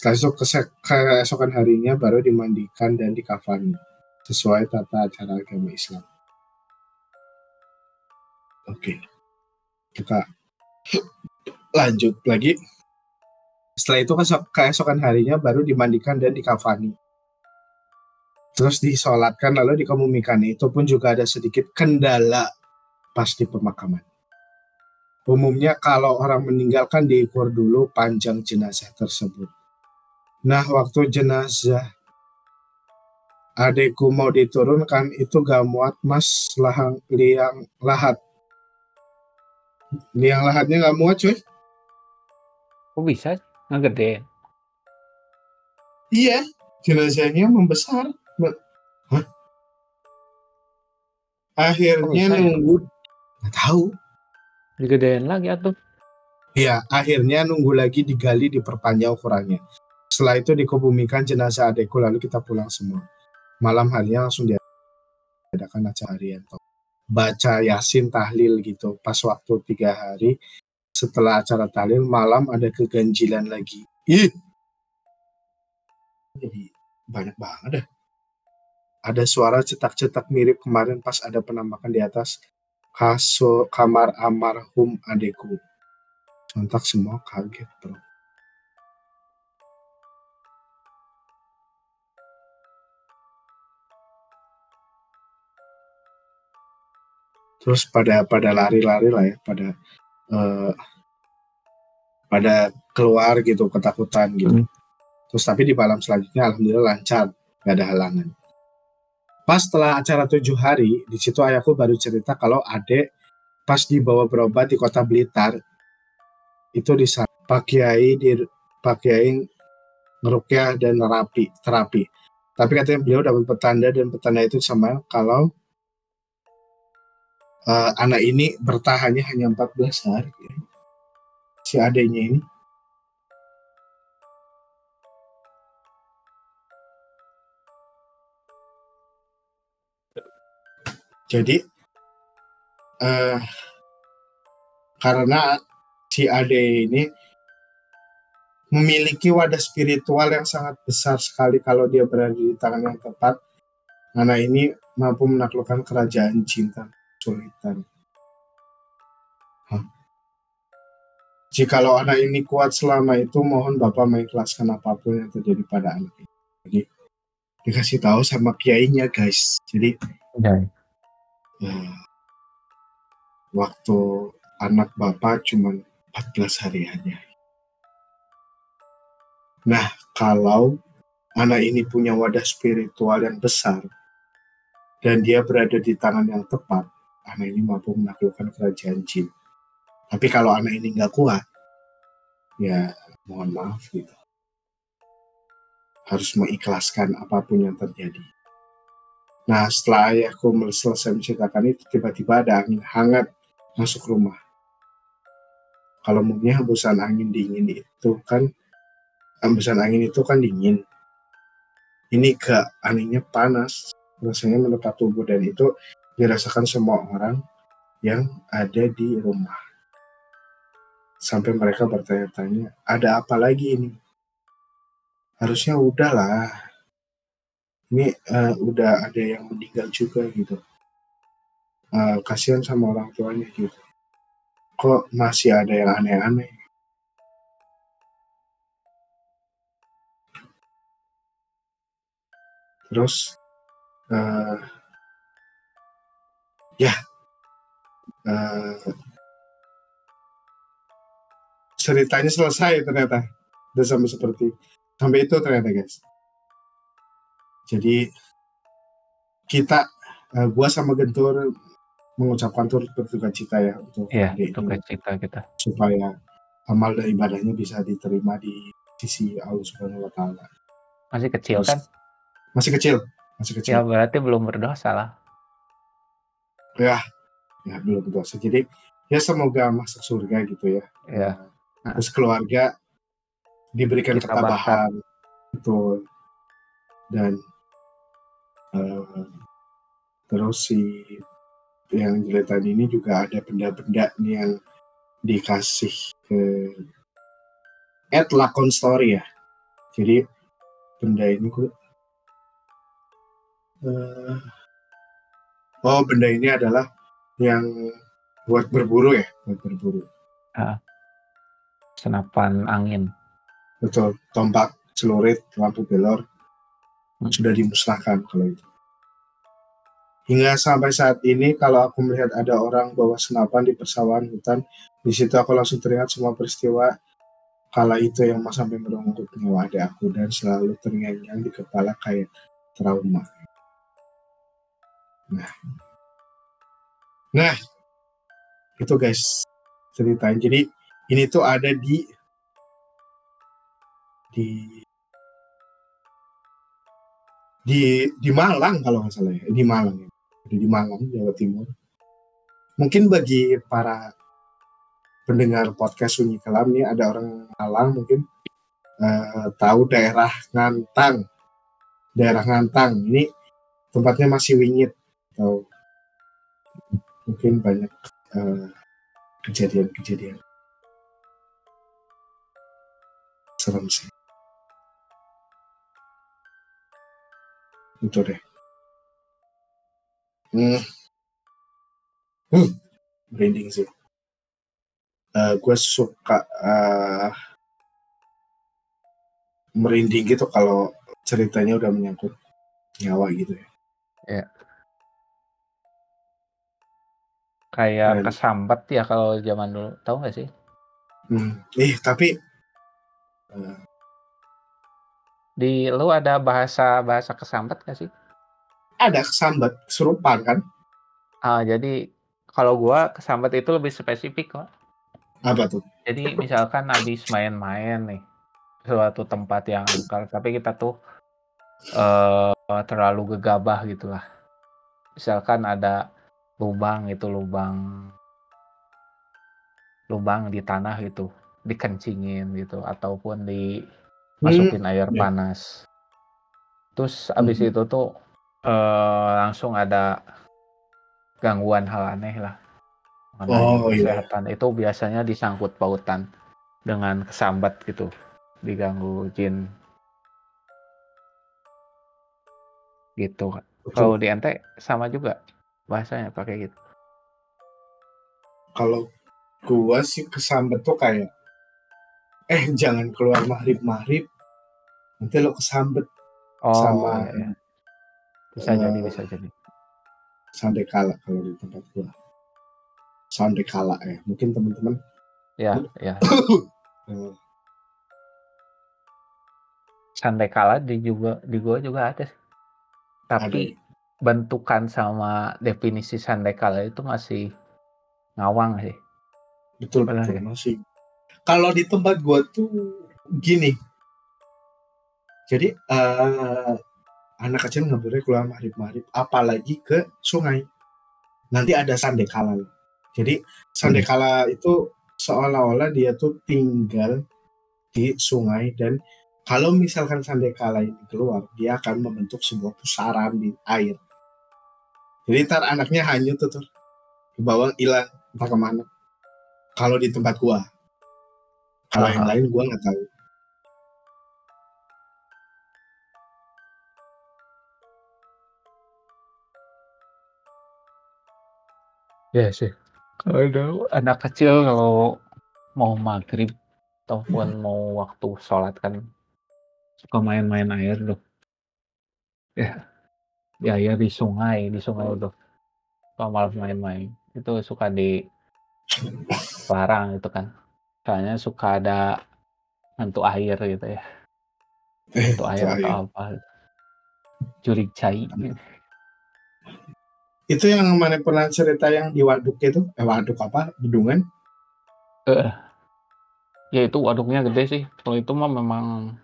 Setelah itu keesokan harinya baru dimandikan dan dikafani sesuai tata acara agama Islam. Oke, kita lanjut lagi. Setelah itu keesokan harinya baru dimandikan dan dikafani. Terus disolatkan lalu dikemumikan. Itu pun juga ada sedikit kendala pas di pemakaman. Umumnya kalau orang meninggalkan diukur dulu panjang jenazah tersebut. Nah, waktu jenazah adekku mau diturunkan itu gak muat mas lahang liang lahat. Liang lahatnya gak muat cuy. Kok bisa ngegedein? Iya, jenazahnya membesar. Be- Hah? Akhirnya Kok bisa ya? nunggu, nggak tahu. Digedein lagi atuh. Iya, akhirnya nunggu lagi digali diperpanjang ukurannya. Setelah itu dikebumikan jenazah adekku lalu kita pulang semua. Malam harinya langsung diadakan acara harian. Baca yasin tahlil gitu. Pas waktu tiga hari setelah acara tahlil malam ada keganjilan lagi. Ih, jadi banyak banget dah. Ada suara cetak-cetak mirip kemarin pas ada penampakan di atas kasur kamar almarhum adekku. Sontak semua kaget bro. Terus pada pada lari-lari lah ya, pada eh, pada keluar gitu ketakutan gitu. Hmm. Terus tapi di malam selanjutnya alhamdulillah lancar, nggak ada halangan. Pas setelah acara tujuh hari, di situ ayahku baru cerita kalau adek pas dibawa berobat di kota Blitar itu di Pak Kiai di Pak Kiai ngerukyah dan terapi terapi. Tapi katanya beliau dapat petanda dan petanda itu sama kalau eh, anak ini bertahannya hanya 14 hari. Si adeknya ini. Jadi eh karena si Ade ini memiliki wadah spiritual yang sangat besar sekali kalau dia berada di tangan yang tepat anak ini mampu menaklukkan kerajaan cinta kesulitan. Hah? Jikalau anak ini kuat selama itu, mohon Bapak mengikhlaskan apa pun yang terjadi pada anak ini. Jadi dikasih tahu sama kiainya guys. Jadi Ya. ya, waktu anak Bapak cuma 14 hari aja. Nah, kalau anak ini punya wadah spiritual yang besar dan dia berada di tangan yang tepat, anak ini mampu menaklukkan kerajaan jin. Tapi kalau anak ini nggak kuat, ya mohon maaf gitu. Harus mengikhlaskan apa pun yang terjadi. Nah, setelah ayahku selesai menceritakan itu, tiba-tiba ada angin hangat masuk rumah. Kalau mungkin hembusan angin dingin itu kan, hembusan angin itu kan dingin. Ini ke anginnya panas, rasanya menepat tubuh dan itu dirasakan semua orang yang ada di rumah. Sampai mereka bertanya-tanya, ada apa lagi ini? Harusnya udahlah. Ini eh, udah ada yang meninggal juga gitu. Eh, kasihan sama orang tuanya gitu. Kok masih ada yang aneh-aneh? Terus eh ya eh, ceritanya selesai ternyata udah sampai seperti sampai itu ternyata guys jadi kita eh, gua sama Gentur mengucapkan turut berduka cita ya untuk itu ini, cita kita. supaya amal dan ibadahnya bisa diterima di sisi Allah Subhanahu wa taala. Masih kecil Terus- kan? Masih kecil, masih kecil. Ya berarti belum berdosa lah. Ya, ya belum berdosa. Jadi ya semoga masuk surga gitu ya. Ya. Nah, Terus keluarga diberikan Ketabahan. ketabahan, betul. Dan eh, terus si yang jeletan ini juga ada benda-benda nih yang dikasih ke at lakon story ya. Jadi benda ini gue eh, oh benda ini adalah yang buat berburu ya, buat berburu. Senapan angin. Betul, tombak, celurit, lampu belor Hmm. sudah dimusnahkan kalau itu. Hingga sampai saat ini kalau aku melihat ada orang bawa senapan di persawahan hutan, di situ aku langsung teringat semua peristiwa kala itu yang mau sampai merenggut nyawa adik aku dan selalu terngiang di kepala kayak trauma. Nah, nah. Itu guys ceritanya. Jadi ini tuh ada di di di di Malang kalau nggak salah ya. Di Malang ya. Di Malang Jawa Timur. Mungkin bagi para pendengar podcast Sunyi Kelam nih ada orang Malang mungkin eh, tahu daerah Ngantang. Daerah Ngantang. Ini tempatnya masih wingit atau mungkin banyak eh, kejadian-kejadian. Serem sih. Itu deh. Hmm. Hmm. merinding sih. Gue suka eh, merinding gitu kalau ceritanya udah menyangkut nyawa gitu ya Kayak kesambat ya kalau zaman dulu. Tahu nggak sih? Hmm. Eh tapi Di lu ada bahasa bahasa kesambat nggak sih? ada kesambat kesurupan kan? Ah, jadi kalau gua kesambat itu lebih spesifik kok. Apa tuh? Jadi misalkan habis main-main nih suatu tempat yang angker, tapi kita tuh eh terlalu gegabah gitulah. Misalkan ada lubang itu lubang lubang di tanah gitu, dikencingin gitu ataupun dimasukin air ya. panas. Terus abis Mhm. itu tuh eh langsung ada gangguan hal aneh lah mengenai Oh, iya. kesehatan itu biasanya disangkut pautan dengan kesambat gitu diganggu jin gitu. Kalau di ente sama juga bahasanya pakai gitu. Kalau gua sih kesambet tuh kayak eh jangan keluar maghrib maghrib nanti lo kesambet Oh, sama iya, iya. Bisa jadi, eh, bisa jadi. sandekala kalau di tempat gua sandekala ya mungkin teman-teman Ya, ya. (coughs) eh, Sandai kala di juga di gua juga ada. Tapi bentukan sama definisi sandai kala itu masih ngawang sih. betul Benar betul ya? masih. Kalau di tempat gua tuh gini. Jadi eh, anak kecil nggak boleh keluar maghrib maghrib apalagi ke sungai. Nanti ada sandekala jadi sandekala itu seolah-olah dia tuh tinggal di sungai dan kalau misalkan sandekala ini keluar dia akan membentuk sebuah pusaran di air jadi ntar anaknya hanyut tuh tuh ke bawah hilang. Entah ke mana? Kalau di tempat gua. Kalau yang lain gua nggak tahu. Iya sih. Kalau anak kecil kalau mau maghrib ataupun mau waktu sholat kan suka main-main air tuh. Ya, ya, ya di sungai, di sungai tuh. Suka malah main-main. Itu suka dilarang itu kan. Soalnya suka ada hantu air gitu ya. eh Hantu air itu air. atau apa. Jurig cai. itu yang mana pernah cerita yang di waduk itu eh waduk apa bedungan Ya itu waduknya gede sih. Kalau itu mah memang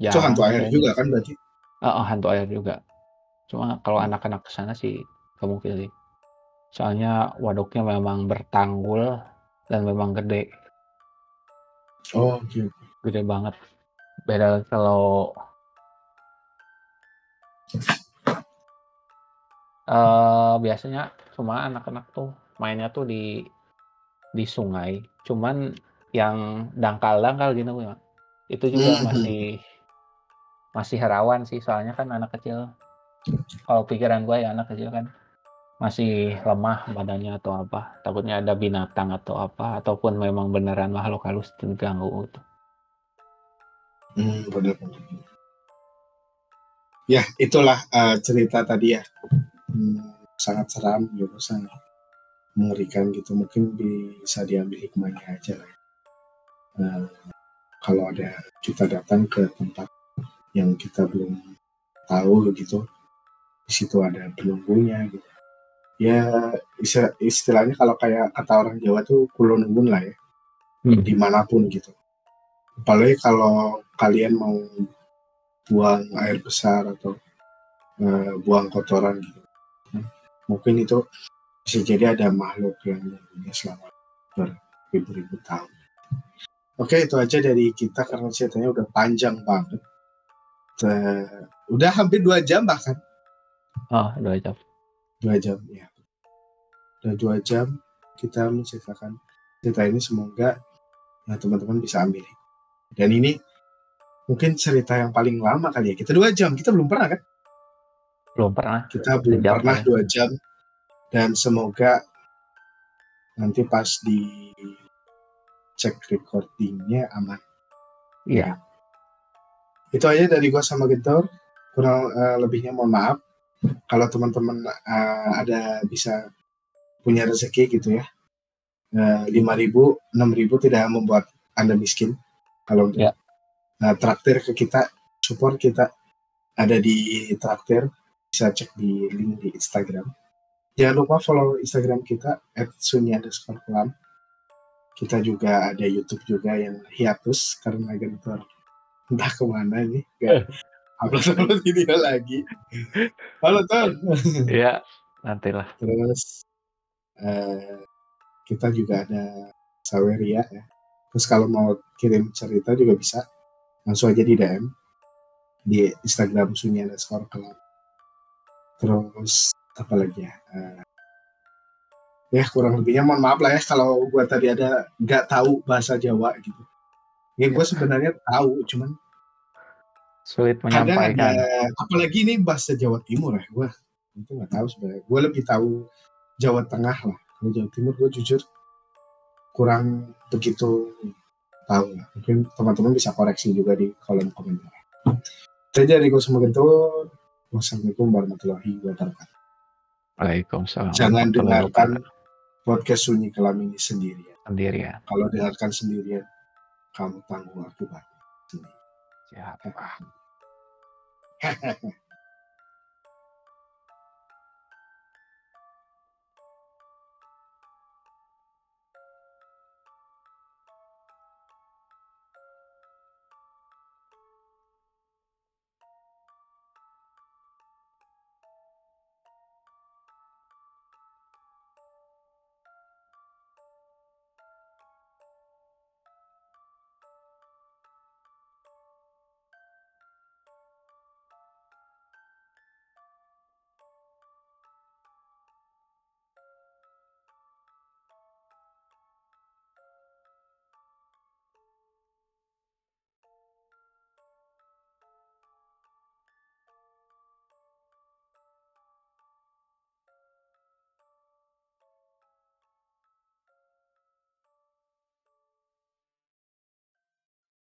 itu jarang hantu air juga kan berarti Heeh, hantu air juga. Cuma kalau anak-anak ke sana sih nggak mungkin sih. Soalnya waduknya memang bertanggul dan memang gede, oh gitu gede banget. Beda kalau eh biasanya cuma anak-anak tuh mainnya tuh di di sungai. Cuman yang dangkal-dangkal gitu ya. Itu juga Mhm. masih masih rawan sih soalnya kan anak kecil. Kalau pikiran gue ya anak kecil kan masih lemah badannya atau apa. Takutnya ada binatang atau apa ataupun memang beneran makhluk halus terganggu gitu. Hmm, benar benar. Ya, itulah eh, cerita tadi ya. Hmm, sangat seram gitu, sangat mengerikan gitu. Mungkin bisa diambil hikmahnya aja lah. Eh, kalau ada kita datang ke tempat yang kita belum tahu gitu, di situ ada penunggunya gitu. Ya, istilahnya kalau kayak kata orang Jawa tuh kulonungun lah ya. di mana pun gitu. Apalagi kalau kalian mau buang air besar atau eh, buang kotoran gitu. Mungkin itu bisa jadi ada makhluk yang menunggunya selama beribu-ribu tahun. Oke, itu aja dari kita karena ceritanya udah panjang banget. Udah hampir dua jam bahkan Oh, dua jam. dua jam ya. Udah dua jam kita menceritakan cerita ini semoga nah, teman-teman bisa ambil. Dan ini mungkin cerita yang paling lama kali ya. Kita dua jam, kita belum pernah kan? Belum pernah. Kita belum Sejam pernah ya. dua jam. Dan semoga nanti pas di cek recordingnya aman. Iya. Itu aja dari gua sama Gentor. Kurang eh, lebihnya mohon maaf. Kalau teman-teman eh, ada bisa punya rezeki gitu ya. Lima ribu, enam ribu tidak membuat anda miskin. Kalau untuk Ya. eh, traktir ke kita, support kita ada di traktir. Bisa cek di link di Instagram. Jangan lupa follow Instagram kita @sunya_kelam. Kita juga ada YouTube juga yang hiatus karena Gentor entah ke mana ini gak upload video lagi. Halo Ton. Iya, nantilah. terus eh, kita juga ada Saweria ya. Terus kalau mau kirim cerita juga bisa. Langsung aja di DM di Instagram Sunya underscore Kelam. Terus apa lagi ya? Eh, ya kurang lebihnya mohon maaf lah ya kalau gua tadi ada nggak tahu bahasa Jawa gitu. Ya gue sebenarnya tahu cuman Sulit kadang ada menyampaikan. apalagi ini bahasa Jawa Timur ya gue itu nggak tahu sebenarnya. Gue lebih tahu Jawa Tengah lah. Kalau Jawa Timur gue jujur kurang begitu tahu lah. Mungkin teman-teman bisa koreksi juga di kolom komentar. Jadi dari gue semua itu. Wassalamualaikum warahmatullahi wabarakatuh. Waalaikumsalam. jangan dengarkan podcast sunyi kelam ini sendirian. Sendirian. kalau dengarkan sendirian kamu tanggung akibatnya sendiri Siap. Hehehe. (laughs)